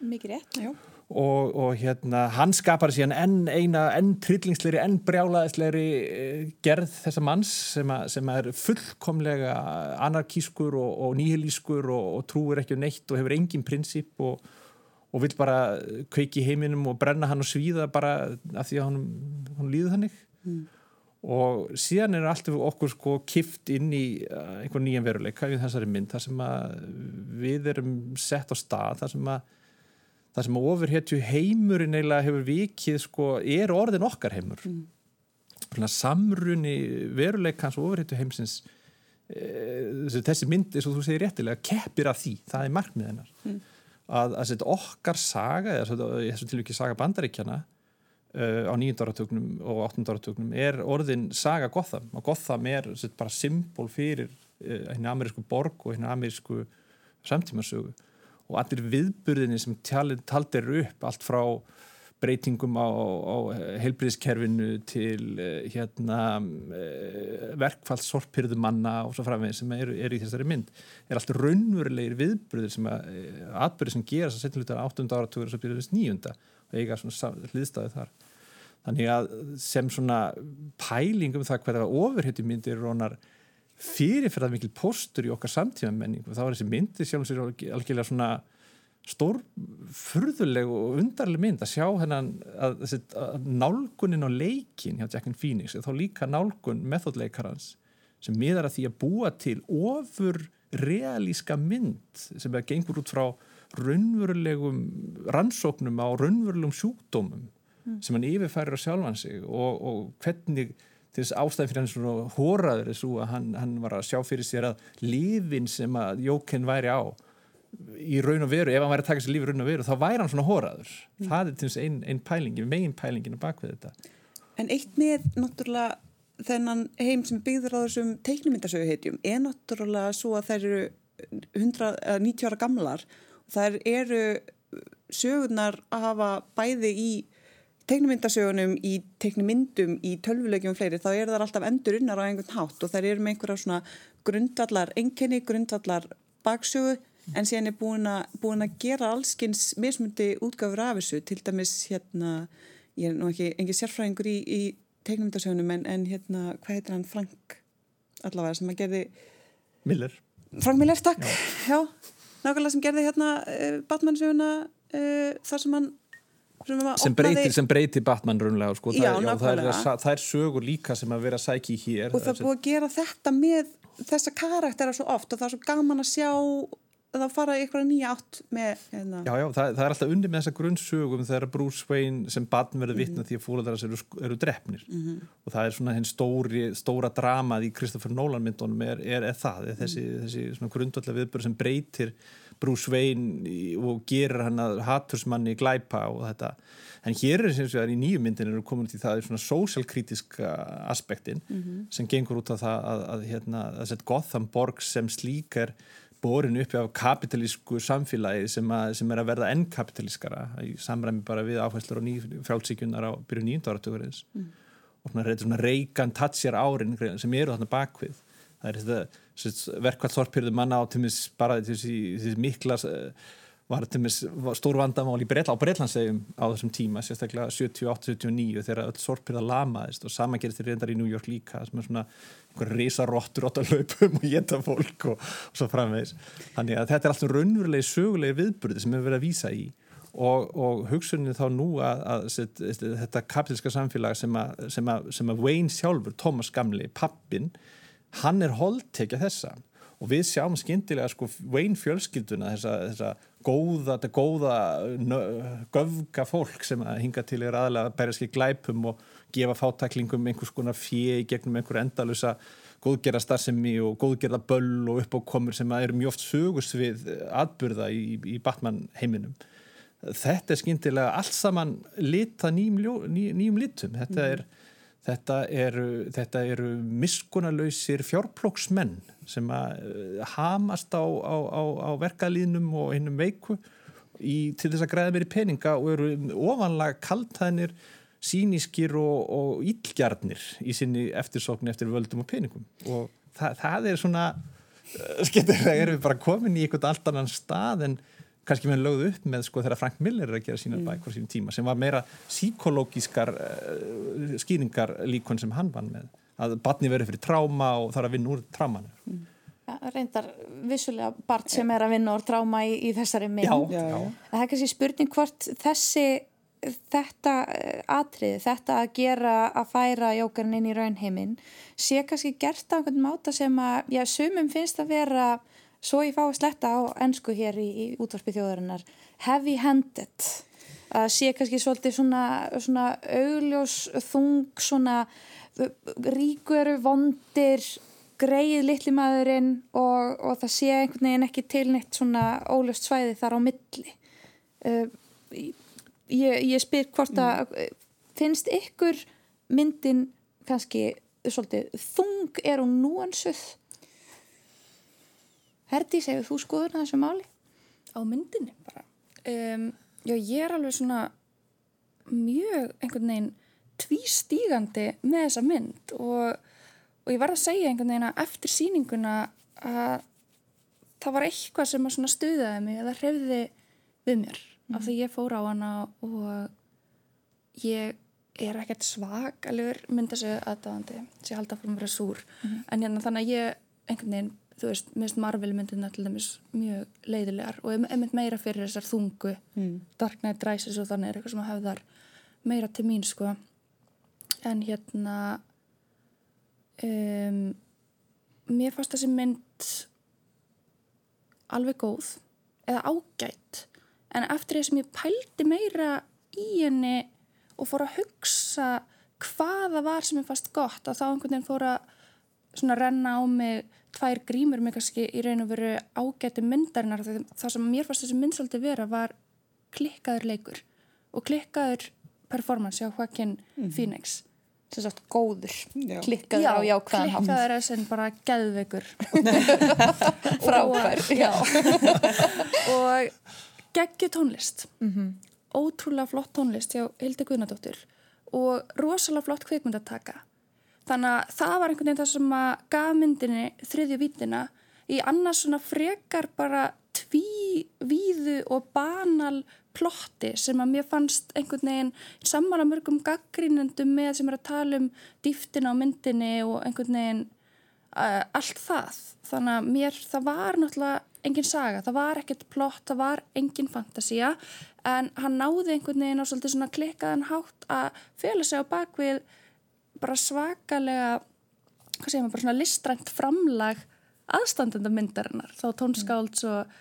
Mikið rétt, já og, og hérna hann skapar síðan enn eina enn trillingsleiri, enn brjálaðisleiri eh, gerð þessa manns sem, a, sem er fullkomlega anarkískur og, og nýhilískur og, og trúir ekki um neitt og hefur engin prinsip og vil bara kveiki heiminum og brenna hann og svíða bara af því að hann, hann líður þannig mm. og síðan er allt okkur sko kift inn í uh, einhvern nýjan veruleika við þessari mynd þar sem að við erum sett á stað þar sem að það sem ofurhetju heimurinn eiginlega hefur vikið sko, er orðin okkar heimur. Mm. samrunni veruleikans og ofurhetju heimsins e, þessi mynd, eins og þú segir réttilega keppir af því, það er markmið hennar. Mm. að, að setja okkar saga eða þessu tilvikið saga bandaríkjana uh, á nýjundarartögnum og áttundarartögnum er orðin saga Gotham. Og Gotham er set, bara symbol fyrir uh, henni amerísku borg og henni amerísku samtímasögu og allir viðburðinni sem taldir upp allt frá breytingum á, á heilbríðiskerfinu til uh, hérna uh, verkfallsorpyrðu manna og svo framveginn sem eru er í þessari mynd er allt raunverulegir viðbröður sem að atbyrði sem gera þess að setja hlutar 8. áratugur og svo byrjuðist 9. og eiga svona hlýðstæði þar þannig að sem svona pæling um það hverða ofurhetju myndir rónar fyrirferðar mikil postur í okkar samtíma menningu þá er þessi myndi sjálf og sér algjörlega svona stór furðuleg og undarleg mynd að sjá hennan að, að, að nálgunin á leikin hjá Jackin Phoenix þá líka nálgun methodleikarans sem miðar að því að búa til ofur realíska mynd sem er gengur út frá raunverulegum rannsóknum á raunverulegum sjúkdómum mm. sem hann yfirfærir á sjálfan sig og, og hvernig þess ástæðin fyrir hann svona hóraður þessu að hann, hann var að sjá fyrir sér að lífin sem að Jóken væri á í raun og veru, ef hann væri að taka sér lífi í raun og veru, þá væri hann svona hóraður mm. það er til þess einn ein pælingi, megin pælinginu bak við þetta. En eitt með náttúrulega þennan heim sem byggður á þessum teiknumyndasögu heitjum er náttúrulega svo að þær eru 100, 90 ára gamlar. Þær eru sögurnar að hafa bæði í teiknumyndasögunum, í teiknumyndum í tölvulegjum fleiri, þá er það alltaf endur unnar á einhvern hátt og þær eru með einhverja svona grundvallar enginni, grundvallar baksögu en síðan er búin að, búin að gera allskins mismundi útgáfur af þessu. Til dæmis hérna, ég er nú ekki engi sérfræðingur í, í teiknumyndasögunum en, en hérna, hvað heitir hann? Frank allavega sem að gerði Miller. Frank Miller, takk, já, já nákvæmlega sem gerði hérna uh, Batman-söguna uh, þar sem hann sem breytir, sem breytir Batman raunlega sko. já, það, já, það, er, það er sögur líka sem að vera sæki hér og það er búið að gera þetta með þessa karaktera svo oft og það er svo gaman að sjá þá fara ykkur nýja átt með hérna. Já, já, það, það er alltaf undir með þessa grunnsögum þegar Bruce Wayne sem barn verður vittna mm -hmm. því að fólkdæras eru, eru drefnir mm -hmm. og það er svona henn stóri, stóra dramað í Christopher Nolan myndunum er, er, er það, er þessi, mm -hmm. þessi grundvallega viðbörð sem breytir Bruce Wayne og gerir hann að hattursmanni glæpa og þetta en hér er sem sér í nýju myndin eru komin til það svona sósjálkrítiska aspektin mhm. sem gengur út af það að, að, hérna, að Gotham Borg sem slíkar borin uppi af kapitalísku samfélagi sem, að, sem er að verða enn kapitalískara í samræmi bara við áfæslar og frálsíkjunar á byrju nýjönda áratugurins mm. og svona, svona reikan tatsjar árin sem eru þarna bakvið það er þetta verkvallsorpirðu manna á tímis bara þessi mikla var þetta stór vandamál Bretla, á Bretlandssegjum á þessum tíma, sérstaklega 78-79 þegar öll sorpirða lamaðist. Og sama gerist þér reyndar í New York líka sem er svona einhverja risarottur átt að laupum og geta fólk og, og svo framvegs þannig að þetta er alltaf raunverulegi sögulegi viðburði sem við verðum að vísa í. Og, og hugsunni þá nú að, að, að þetta kapitalska samfélag sem að, að Wayne sjálfur, Thomas Gamli, pappin hann er holdtekja þessa og við sjáum skindilega sko Wayne fjölskylduna þessa, þessa góða, þetta góða göfga fólk sem að hinga til er aðalega að berja skil glæpum og gefa fátaklingum einhvers konar fjei gegnum einhver endalusa góðgerða starfsemi og góðgerða böll og uppákomur sem að eru mjög oft sögust við atbyrða í, í Batman heiminum. Þetta er skindilega allt saman lita nýjum, nýjum litum. Þetta mm. Þetta eru, eru miskunarlausir fjárplóksmenn sem eh, hamast á, á, á, á verkalínum og hinnum veiku í, til þess að græða meiri peninga og eru ofanlega kaltæðinir, sínískir og, og ílgjarnir í sinni eftirsóknu eftir völdum og peningum. Og það, það er svona, eh, skemmt að erum við bara komin í einhvern allt annan stað en kannski með lögðu upp með sko þegar Frank Miller er að gera sína mm. bækur sínum tíma sem var meira síkológískar uh, skýringar líkon sem hann vann með að barni verið fyrir tráma og þarf að vinna úr trámanu mm. ja, reyndar vissulega barn sem er að vinna úr tráma í, í þessari mynd já, já. það er kannski spurning hvort þessi þetta eh, atrið, þetta að gera að færa jókarinn inn í raunheiminn sé kannski gert á einhvern máta sem að, já, sumum finnst að vera svo ég fá að sletta á ennsku hér í, í útvarpi þjóðarinnar. Heavy handed. Að sé kannski svolítið svona, svona augljós þung svona ríkur vondir greið litli maðurinn og, og það sé einhvern veginn ekki til neitt svona ólöst svæði þar á milli. Uh, ég, ég spyr hvort að mm. finnst ykkur myndin kannski svolítið þung er hún núansuð Herdís, hefur þú skoður þessu máli? Á myndinni bara. Um, já, ég er alveg svona, mjög einhvern veginn tvístígandi með þessa mynd og, og ég verð að segja einhvern veginn að eftir síninguna að það var eitthvað sem að stuðaði mig eða hrefði við mér mm. af því ég fór á hana og ég er ekkert svag alveg mynda sig aðdáðandi sem ég haldi að fór mér að súr mm. en hérna þannig að ég einhvern veginn þú veist, minnst Marvel til dæmis mjög leiðilegar og mynd meira fyrir þessar þungu. Mm. Dark Knight Rises og þannig er eitthvað sem að hefðar meira til mín sko. En hérna um, mér fannst þessi mynd alveg góð eða ágætt en eftir því sem ég pældi meira í henni og fór að hugsa hvaða var sem ég fannst gott að þá einhvern veginn fór að svona renna á mig tvær grímur mig kannski í raun og veru ágættu myndarinnar það sem mér fannst þessi mynd svolítið vera var klikkaður leikur og klikkaður performance á Joaquin mm. Phoenix sem sagt góður, já. klikkaður já, á jákvæðan hátt klikkaður er sem bara geðveikur frábær og, og geggi tónlist mm -hmm. ótrúlega flott tónlist hjá Hildi Guðnadóttur og rosalega flott kveikmyndataka þannig að það var einhvern veginn það sem að gaf myndinni þriðju vítina í annars svona frekar bara tvívíðu og banal plotti sem að mér fannst einhvern veginn sammála mörgum gaggrínendum með sem er að tala um dýftina á myndinni og einhvern veginn uh, allt það. Þannig að mér það var náttúrulega engin saga, það var ekkert plott, það var engin fantasia en hann náði einhvern veginn á svolítið svona klikkaðan hátt að fjöla sig á bakvið bara svakalega, hvað segir maður, bara svona listrænt framlag aðstandenda myndarinnar, þá tónskálds og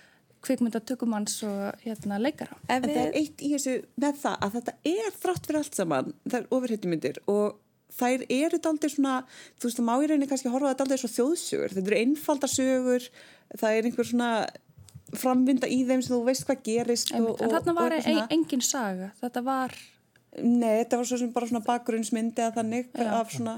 kvikmyndatökumanns og hérna, leikara. En það er eitt í þessu með það að þetta er þrátt fyrir allt saman, það er ofurhetjumyndir og þær eru aldrei svona, þú veist það má í rauninni kannski horfa þetta aldrei svo þjóðsögur, þetta eru einfaldarsögur, það er einhver svona framvinda í þeim sem þú veist hvað gerist. Og, en þarna var e engin saga, þetta var Nei, þetta var svo sem bara svona bakgrunnsmyndi að þannig já. af svona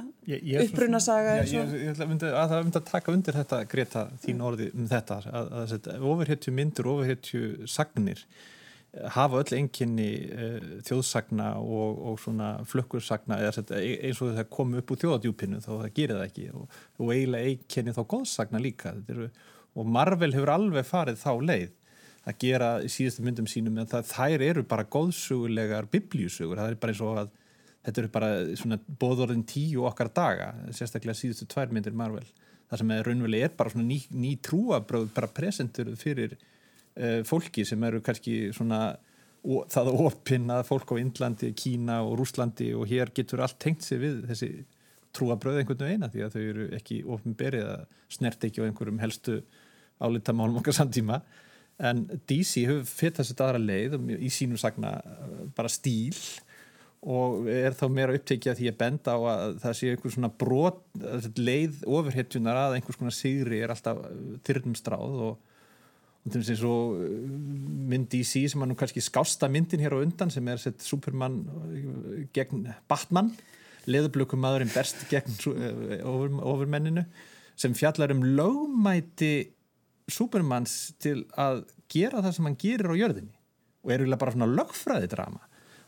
upprunasaga Ég, ég, ég myndi að það myndi að taka undir þetta Greta, þín orði um þetta að, að, að ofurhetju myndur, ofurhetju sagnir eh, hafa öll enginni uh, eh, þjóðsagna og, og svona flökkursagna e, eins og það komi upp úr þjóðadjúpinu þá það gerir það ekki. Og, og eiginlega enginni þá góðsagna líka. Eru, og Marvel hefur alveg farið þá leið að gera í síðustu myndum sínum en það, þær eru bara góðsugulegar biblíusugur, það er bara eins og að þetta eru bara svona bóðorðin tíu okkar daga, sérstaklega síðustu tvær myndir Marvel, það sem er raunverulega er bara svona ný, ný trúabröð bara presentur fyrir uh, fólki sem eru kannski svona og, það að opinna fólk á Indlandi, Kína og Rúslandi og hér getur allt tengt sig við þessi trúabröð einhvern veginn að því að þau eru ekki ofinberið að snert ekki á einhverjum helstu álítamálum okkar samtíma en DC hefur fyrir þessu aðra leið í sínum sagna bara stíl. Og er þá meira upptekið að því að benda á að það sé einhvers svona brot leið ofurhetjunar að einhvers konar sigri er alltaf þyrnum stráð og, að mynd DC sem er nú kannski skásta myndin hér á undan sem er sett Superman gegn Batman leðublökum maðurinn berst gegn ofurmenninu sem fjallar um lögmæti Supermans til að gera það sem hann gerir á jörðinni. Og er bara svona lögfræði drama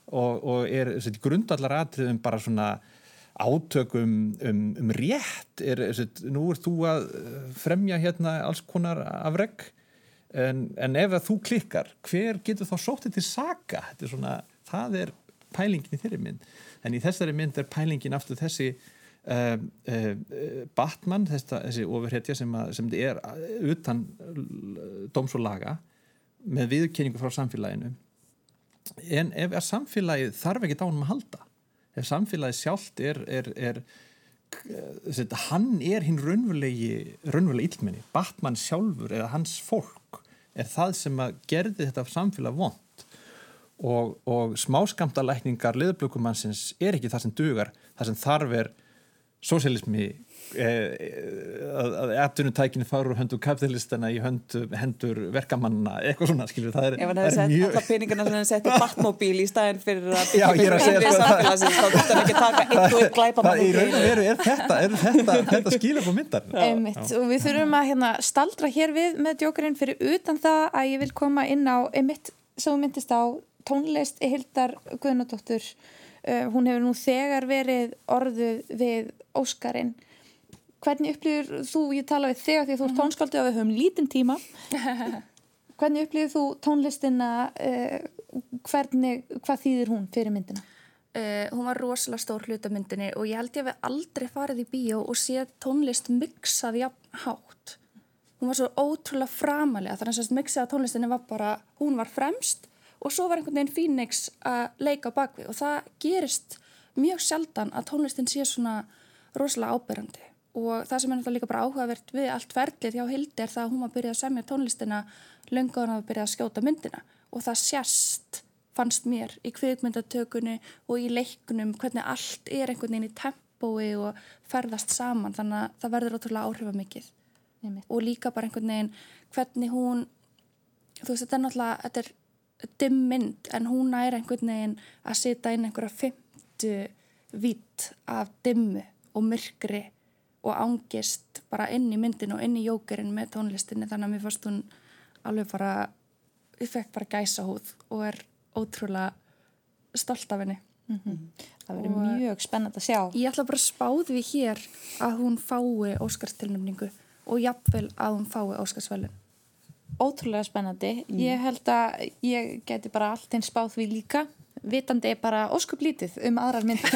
og, og er grundallar atriðum bara svona átökum um, um rétt. Er, er, nú er þú að fremja hérna alls konar afreg en, en ef þú klikkar hver getur þá sóttið til saga er svona, það er pælingin í þeirri mynd. En í þessari mynd er pælingin aftur þessi Uh, uh, Batman þessa, þessi ofurhetja sem, að, sem er utan dóms og laga með viðkynningu frá samfélaginu. En ef samfélagið þarf ekki dánum að halda ef samfélagið sjálft er, er, er þetta, hann er hinn raunverulegi raunverulegi illmenni, Batman sjálfur eða hans fólk er það sem gerði þetta samfélag vond og, og smáskamtalækningar liðblökumannsins er ekki það sem dugar. Það sem þarf er sósélismi eh, að eftirnutækinu farur höndur kapitalistana í höndur, hendur verkamanna, eitthvað svona skilur, það er, Ef hann hefði sett mjög... alla peningarna sem hann setti batmóbíl í staðin fyrir að byggja fyrir einrið samfélagsins þá getur hann ekki taka eitthvað glæpamann Það er, er þetta, er þetta, þetta skilur på myndar. Einmitt, og við þurfum að hérna, staldra hér við með djókurinn fyrir utan það að ég vil koma inn á einmitt sem myndist á tónlist Hildar Guðnadóttur uh, hún hefur nú þegar verið orðuð við Óskarinn hvernig upplýður þú, ég tala við þig að því að þú er tónskaldið og við höfum lítinn tíma hvernig upplýður þú tónlistina uh, hvernig, hvað þýðir hún fyrir myndina? Uh, hún var rosalega stór hlutamyndinni og ég held ég að við aldrei farið í bíó og séð tónlist mixað jafn hátt. Hún var svo ótrúlega framalega þannig að mixaða tónlistinni var bara, hún var fremst og svo var einhvern veginn Phoenix að leika bakvið og það gerist mjög sjaldan að tónlistin sé svona rosalega ábyrrandi og það sem er náttúrulega líka bara áhugavert við allt verðlið hjá Hildi er það að hún var að byrja að semja tónlistina löngaðan að byrja að skjóta myndina. Og það sérst fannst mér í kviðmyndatökunni og í leiknum hvernig allt er einhvern veginn í tempói og ferðast saman. Þannig að það verður ótrúlega áhrifamikið. Og líka bara einhvern veginn hvernig hún þú veist þetta er náttúrulega þetta er dimm mynd en hún er einhvern veginn að setja inn einhverja fymtu vitt af dimmu og myrkri og ángist bara inn í myndinu og inn í jókerinn með tónlistinni þannig að mér fannst hún alveg bara ég fekk bara gæsa húð og er ótrúlega stolt af henni. Mm -hmm. Það verður mjög spennand að sjá. Ég ætla bara að spáði við hér að hún fái Óskarstilnumningu og jafnvel að hún fái Óskarsvælun. Ótrúlega spennandi. Mm. Ég held að ég geti bara allt einn spáð við líka vitandi bara óskup lítið um aðrar myndir.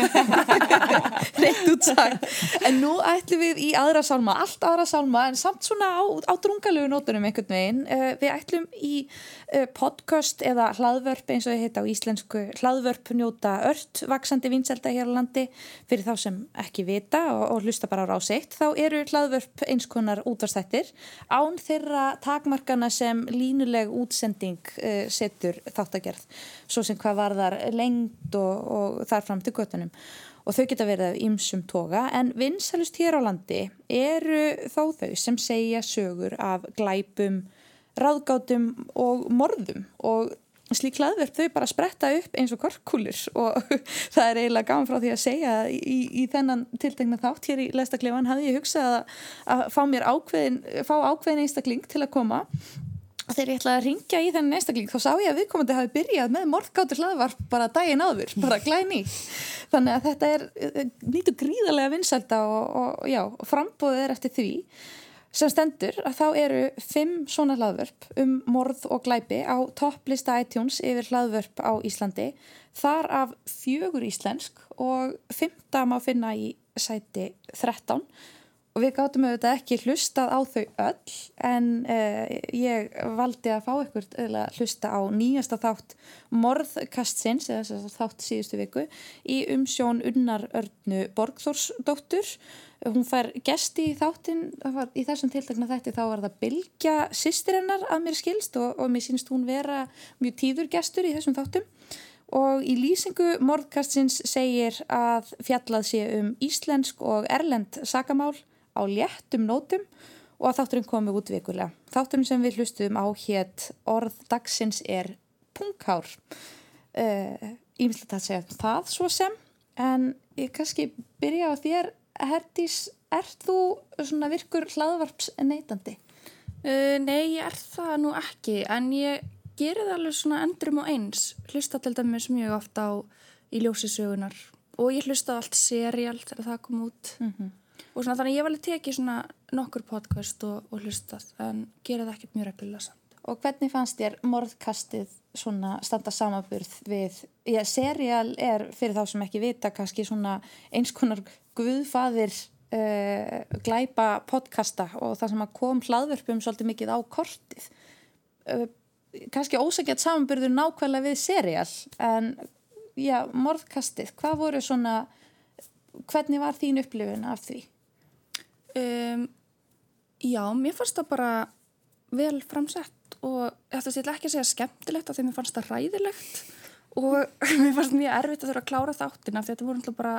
Reynd útsagt. En nú ætlum við í aðra sálma allt aðra sálma en samt svona á, á drungalögu nótunum einhvern veginn. Uh, við ætlum í uh, podcast eða hlaðvörp eins og það heita á íslensku hlaðvörp njóta ört vaksandi vinselda hér á landi. Fyrir þá sem ekki vita og, og hlusta bara á rásiðt þá eru hlaðvörp eins konar útvarstættir án þeirra takmarkana sem línuleg útsending uh, setur þáttagerð. Svo sem hvað var þar lengt og, og þar fram til göttunum og þau geta verið af ymsum toga en vinsalust hér á landi eru þó þau sem segja sögur af glæpum, ráðgátum og morðum. Og slík hlaðverð þau bara spretta upp eins og korkulur og það er eiginlega gaman frá því að segja í, í þennan tiltegna þátt hér í Læstaklefan hafði ég hugsað að, að fá mér ákveðin, fá ákveðin einstakling til að koma og þegar ég ætlaði að ringja í þennan einstakling þá sá ég að viðkomandi hafi byrjað með morðgáttur hlaðvarp bara daginn áður, bara glæni þannig að þetta er nýtu gríðarlega vinsælda og, og, já, og frambóðið er eftir því sem stendur að þá eru fimm svona hlaðvörp um morð og glæpi á topplista iTunes yfir hlaðvörp á Íslandi þar af fjögur íslensk og fymta má finna í sæti 13 og við gáttum auðvitað ekki hlustað á þau öll en uh, ég valdi að fá ykkur að hlusta á nýjasta þátt morðkastsins eða þátt síðustu viku í umsjón Unnar Örnu Borgþórsdóttur. Hún fær gesti í þáttin í þessum tiltakna þætti þá var það Bilgja sýstirinnar að mér skilst og, og mér sínst hún vera mjög tíður gestur í þessum þáttum. Og í lýsingu morðkastsins segir að fjallað sé um íslensk og erlend sakamál á léttum nótum og að þátturinn komi út vikulega. Þátturinn sem við hlustum á hétt orð dagsins er punghár. Ímyndilegt uh, að segja það svo sem, en ég kannski byrja á þér, Herdís, ert þú svona virkur hlaðvarps neytandi? Uh, nei, ég er það nú ekki, en ég gerir það alveg svona endrum og eins. Hlusta til dæmis mjög ofta á í ljósisögunar og ég hlusta allt serial þegar það kom út. Mhm. Mm og svona þannig ég var alveg tekið svona nokkur podcast og, og hlustað en gera það ekkert mjög reglulega samt. Og hvernig fannst þér morðkastið svona standa samaburð við, já, serial er fyrir þá sem ekki vita kannski svona eins konar guðfaðir uh, glæpa podcasta og það sem að kom hlaðvörpum svolítið mikið á kortið. Uh, kannski ósækjað samaburður nákvæmlega við serial en já, morðkastið, hvað voru svona, hvernig var þín upplifun af því? Um, já, mér fannst það bara vel framsett og þetta sé ekki að segja skemmtilegt af því mér fannst það ræðilegt og mér fannst mjög erfitt að þurfa að klára þáttina því þetta voru alltaf bara,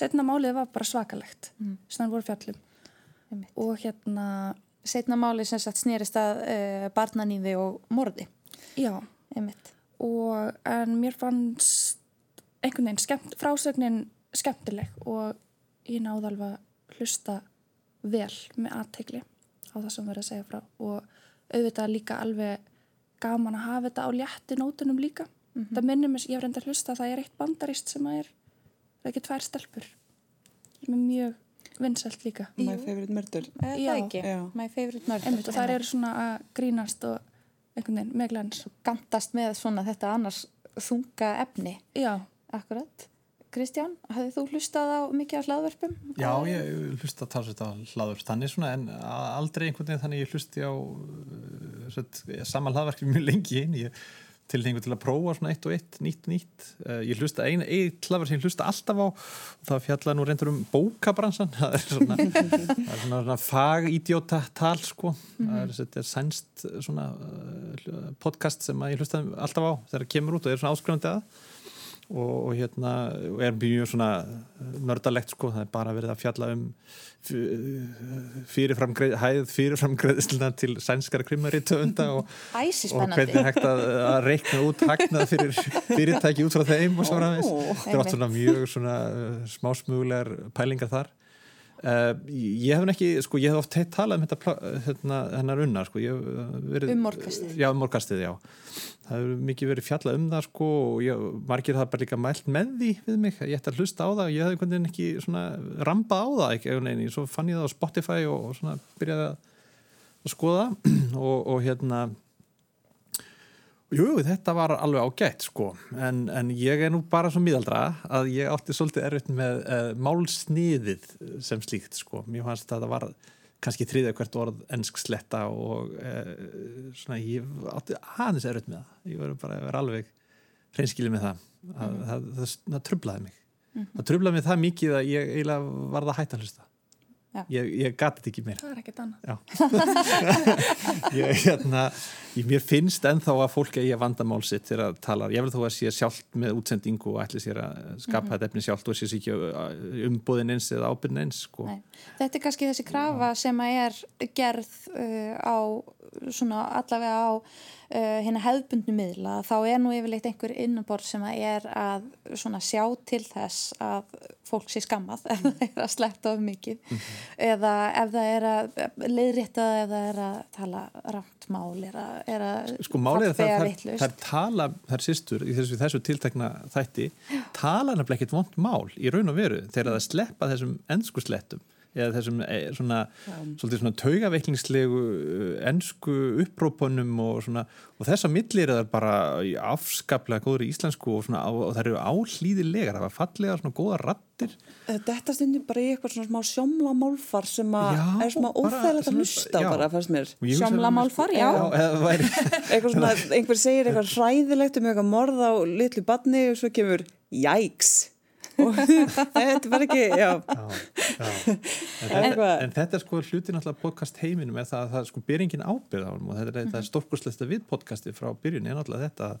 setna málið var bara svakalegt mm. sem það voru fjallum Einmitt. og hérna setna málið sem sagt snýrist að uh, barnaníði og morði já, Einmitt. og en mér fannst einhvern veginn skemmt, frásögnin skemmtileg og ég náði alveg að hlusta vel með aðtegli á það sem verður að segja frá og auðvitað líka alveg gaman að hafa þetta á létti nótunum líka það minnir mér, ég hef reynda að hlusta að það er eitt bandarist sem að er það er ekki tvær stelpur sem er mjög vinsælt líka My favorite murder. Já. það ekki, Já. my favorite murder. Einmitt, og það eru svona að grínast og einhvern veginn með glans Gantast með svona þetta annars þunga efni. já, Akkurat. Kristján, hafið þú hlustað á mikið á hlaðverpum? Já, ég hlusta að tala þetta hlaður þannig svona en aldrei einhvern veginn þannig ég hlusti á uh, sveit, sama hlaðverki mjög lengi inn ég tilhengu til að prófa svona eitt og eitt nýtt nýtt. Uh, ég hlusta einu eitt hlaðverk sem ég hlusta alltaf á og það fjalla nú reyndur um bókabransan það er svona, það er svona, svona fagídjóta tal sko. Það er, þetta er sænst svona uh, podcast sem ég hlusta alltaf á þegar það kemur út og er svona áskrifandi að og, og hérna og er mjög svona nördalegt sko, það er bara verið að fjalla um fyrirframgreð, hæð fyrirframgreðsluna til sænskara krimari töfunda og, og hvernig er hægt að, að reikna út hagnað fyrir fyrirtæki út frá þeim og svo framvegis. Ó, þetta er átt svona mjög svona uh, smásmuglegar pælingar þar Uh, ég hef ekki, sko, ég hef oft heitt talað um þetta, hérna, hennar unna, sko, ég hef verið... Um morgkastið. Já, um morgastið, já. Það hefur mikið verið fjallað um það, sko, og ég, margir það bara líka mælt með því við mig, ég ætti að hlusta á það og ég hef einhvern veginn ekki svona rambað á það, ekki, veginn, svo fann ég það á Spotify og, og svona byrjaði að, að skoða og, og hérna, Jú, þetta var alveg ágætt sko, en, en ég er nú bara svo miðaldra að ég átti svolítið erfitt með uh, málsniðið sem slíkt sko. Mér fannst að það var kannski þriðja hvert orð ennsk sletta og uh, svona ég átti aðeins erfitt með það. Ég var bara að vera alveg hreinskilið með það. að, það, það, það trublaði mig. Það trublaði mig það mikið að ég eiginlega varð að hætta að hlusta. Ég, ég gati þetta ekki meir. það er ekkert annað. Ég, hérna, ég, mér finnst ennþá að fólk eigi að vandamál sitt þegar að tala, ég vil þó að sé sjálft með útsendingu og ætli sér að skapa þetta efni sjálft og sé sér ekki umbúðin eins eða ábyrðin eins sko. Þetta er kannski þessi krafa sem að er gerð uh, á svona allavega á uh, hérna hefðbundnu miðla þá er nú yfirleitt einhver innanbord sem að er að svona sjá til þess að fólk sé skammað ef það er að slepta of mikið. Eða ef það er að leiðrétta það er að tala rámt mál er að, er að Sko málið er það, fólk það, er tala, það er sýstur í þessu, þessu tiltekna þætti, tala nefnilega ekkert vond mál í raun og veru þegar það sleppa þessum ennsku slettum eða þessum eh, svona, svolítið svona taugaveiklingslegu ennsku upprópunum og svona og þess að millir er bara afskaplega góður í íslensku og, svona, og það eru áhlýðilegar, það var fallega svona góða rattir Þetta stundum bara í eitthvað svona smá sjómla málfar sem að er svona óþægilegt að hlusta bara, fannst mér. Og ég hugsa- Sjómla málfar, já. Já, eða væri Eitthvað svona, einhver segir eitthvað hræðilegt um eitthvað morð á litlu badni og svo kemur jæks. Þetta er bara ekki, já. Já, já. En, þetta, Eitthvað- en þetta er sko hluti náttúrulega podcast heiminum er það að það sko ber engin ábyrð á hann og þetta er, mm -hmm. stórkurslesta við podcasti frá byrjun er náttúrulega þetta að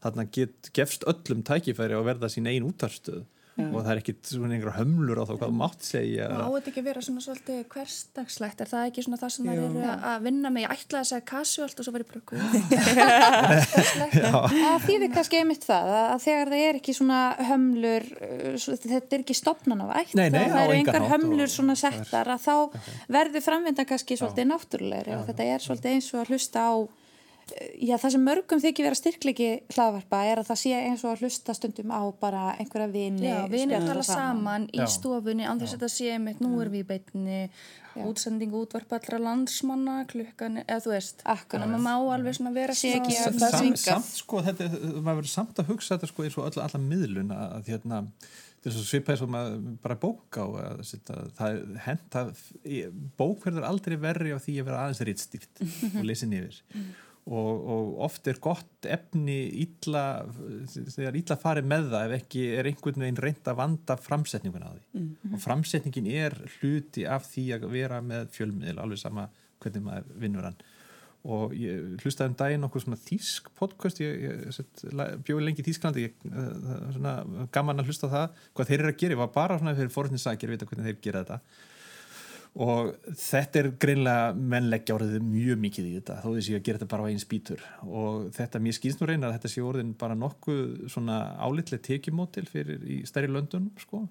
þarna get, gefst öllum tækifæri að verða sín ein útarstöð og það er ekkit svona einhverja hömlur á þá hvað mátt segja Má þetta ekki vera svona svolítið hversdagslegt? Er það ekki svona það sem það eru að vinna með? Ég ætlaði að segja casualt og svo var ég guð. Það þýðir kannski einmitt það að þegar það er ekki svona hömlur, uh, þetta er ekki stopnanavægt, Nei, nei, það á eru einhver hömlur svona settar að þá verður framvindan kannski svolítið náttúrulegri og þetta er svolítið eins og að hlusta á, já það sem mörgum þykir vera styrklegi hlaðvarpa er að það sé eins og að hlusta stundum á bara einhverja vini. Já, spjalla að tala saman í Já. stofunni án þess að þetta sé einmitt, nú erum við í beinni útsending útvarp allra landsmanna klukkan, eða þú veist Akkurat. þannig að maður má alveg svona vera Sé ekki samt, sko, þetta, er- maður verður samt að hugsa þetta sko eins og alla, alla miðlun að, hérna þetta er svo svipaði svo maður bara bók á að, það er hent að bók verður aldrei verri á því að vera aðeins rítstýrt og lesin yfir og, og oft er gott efni illa, þegar illa farið með það ef ekki er einhvern veginn reynd að vanda framsetningun á því. Og framsetningin er hluti af því að vera með fjölmiðil alveg sama hvernig maður vinnur hann. Og ég hlustaði um daginn okkur svona þýsk podcast ég, ég bjóði lengi í Þýsklandi ég, uh, svona gaman að hlusta það hvað þeir eru að gera, ég var bara svona fyrir forhundinsakir vita hvernig þeir gera þetta og þetta er greinlega mennleggja orðið mjög mikið í þetta þó þessi að gera þetta bara á einn spýtur. Og þetta, mér skýrst nú reyna að þetta sé orðin bara nokkuð svona álitlega tekjumótil fyrir í stærri löndunum sko,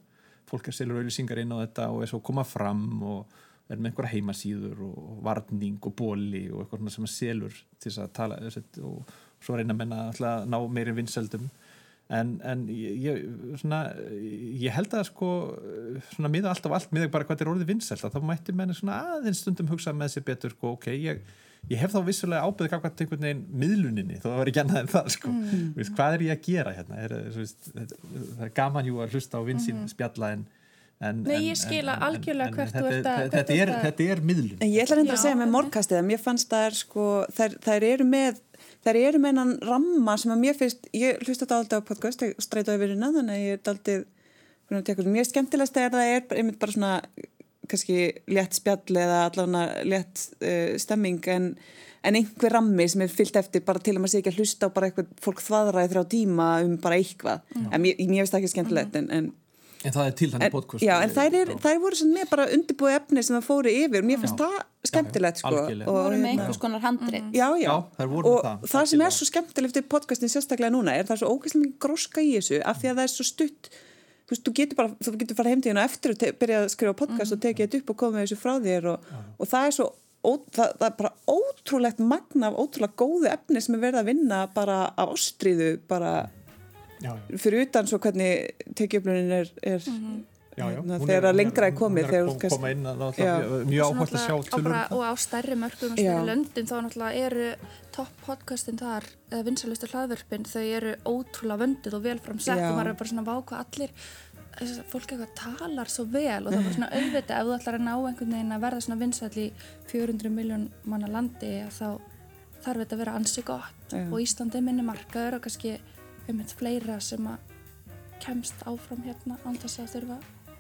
fólk er selur auðlýsingar inn á þetta og er svo að koma fram og er með einhverja heimasíður og varning og bóli og eitthvað sem að selur til þess að tala og, svo reyna að menna að ná meiri vinseldum en, en ég, svona, ég held að sko svona miða alltaf allt miða bara hvað er orðið vinseld þá mætti menna svona aðeins stundum hugsa með sér betur sko, ok, ég, ég hef þá vissulega ábyrðið hvað einhvern veginn miðluninni, þó það var ekki annað en það sko, mm. Vist, hvað er ég að gera hérna er, veist, það er gaman jú að hlusta á vinsinn mm. spjalla en En, Nei, ég skila en, algjörlega hvert þú ert að... Þetta er, þetta er miðlun. En ég ætla að, að segja með morgkastið að mér fannst það er sko, þær, þær eru með þær eru með einan ramma sem að mér finnst, ég hlusta þetta aldrei á podcast, streyta yfir hérna þannig að ég er aldrei, mér skemmtilegast er að það er einmitt bara svona kannski létt spjall eða allavega létt uh, stemming en, en einhver rammi sem er fyllt eftir bara til að maður sé ekki að hlusta á bara eitthvað fólk þvaðraði þrjá tíma um bara eitthvað, mm. en mér, finnst það ekki skemmtilegt en, en En það er til þannig podcast. Já, en þær, er, þær voru með bara undirbúið efni sem það fóru yfir og mér finnst það skemmtilegt sko. Og voru með einhvers konar handrið. Já, já, já og það, það sem er svo skemmtilegt í podcastin sérstaklega núna er það er svo ógæslega mikið gróska í þessu af því að það er svo stutt, þú veist, þú getur bara, þú getur fara heimtíðinu eftir og byrja að skrifa podcast mm. og tekið þetta upp og koma þessu frá þér og, og það er svo, ó, það, það er bara ótrúlegt magna af ótrúlega góðu efni sem er verið að vinna bara af ástriðu bara já, já. fyrir utan svo hvernig tekjuöflunin er, er mm -hmm. Já, þegar að lengra er komið hún er að kom, koma inn að mjög áhægt að sjá tölur og á stærri mörgum og stærri löndin þá náttúrulega eru topp podcastin þar eða vinsalustu hlaðvörpin þau eru ótrúlega vöndið og vel framsett og maður er bara svona váka allir fólk eitthvað talar svo vel. Og það var svona auðvitað ef þú ætlar að ná einhvern veginn að verða svona vinsall í 400 miljón manna landi þá þarf þetta að vera ansi gott. Já. og Íslandi minni markaður og kannski eitt fleira sem að kemst áfram hérna þess að þurfa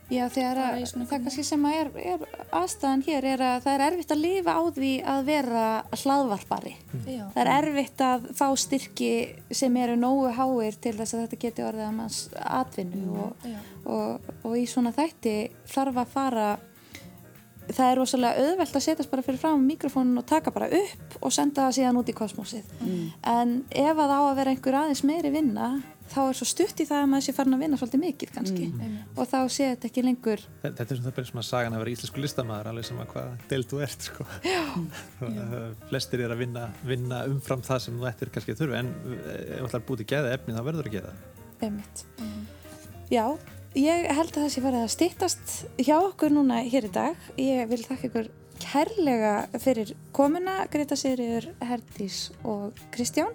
Já þegar að, það kannski sem að er, er aðstæðan hér er að það er erfitt að lifa á því að vera hlaðvarpari. Mm. Það er erfitt að fá styrki sem eru nógu háir til þess að þetta geti orðið að manns atvinnu mm. og, og, og í svona þætti þarf að fara það er rosalega auðvelt að setjast bara fyrir fram mikrofónun og taka bara upp og senda það síðan út í kosmosið mm. en ef að á að vera einhver aðeins meiri vinna þá er svo stutt í það að maður sé farin að vinna svolítið mikið kannski mm. og þá sé þetta ekki lengur Þetta er svona það byrjum sem að sagan að vera íslensku listamæður alveg sem að hvað deilt þú ert sko. flestir er að vinna, vinna umfram það sem þú ættir kannski að þurfu en ef þú ætlar búið til geða efni þá verður þú að gera mm. Já ég held að það sé farið að stýttast hjá okkur núna hér í dag. Ég vil þakka ykkur kærlega fyrir komuna, Greta Sigriður Herdís og Kristján.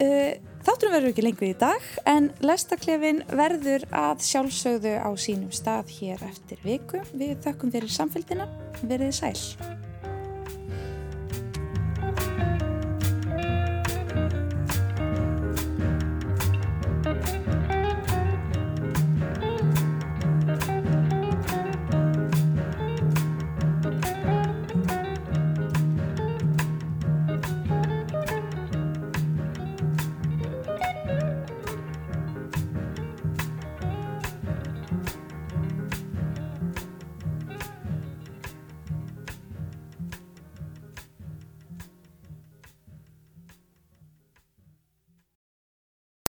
Uh, Þátturum verður ekki lengur í dag en lestaklefin verður að sjálfsögðu á sínum stað hér eftir viku. Við þakkum fyrir samfélgina, verið sæl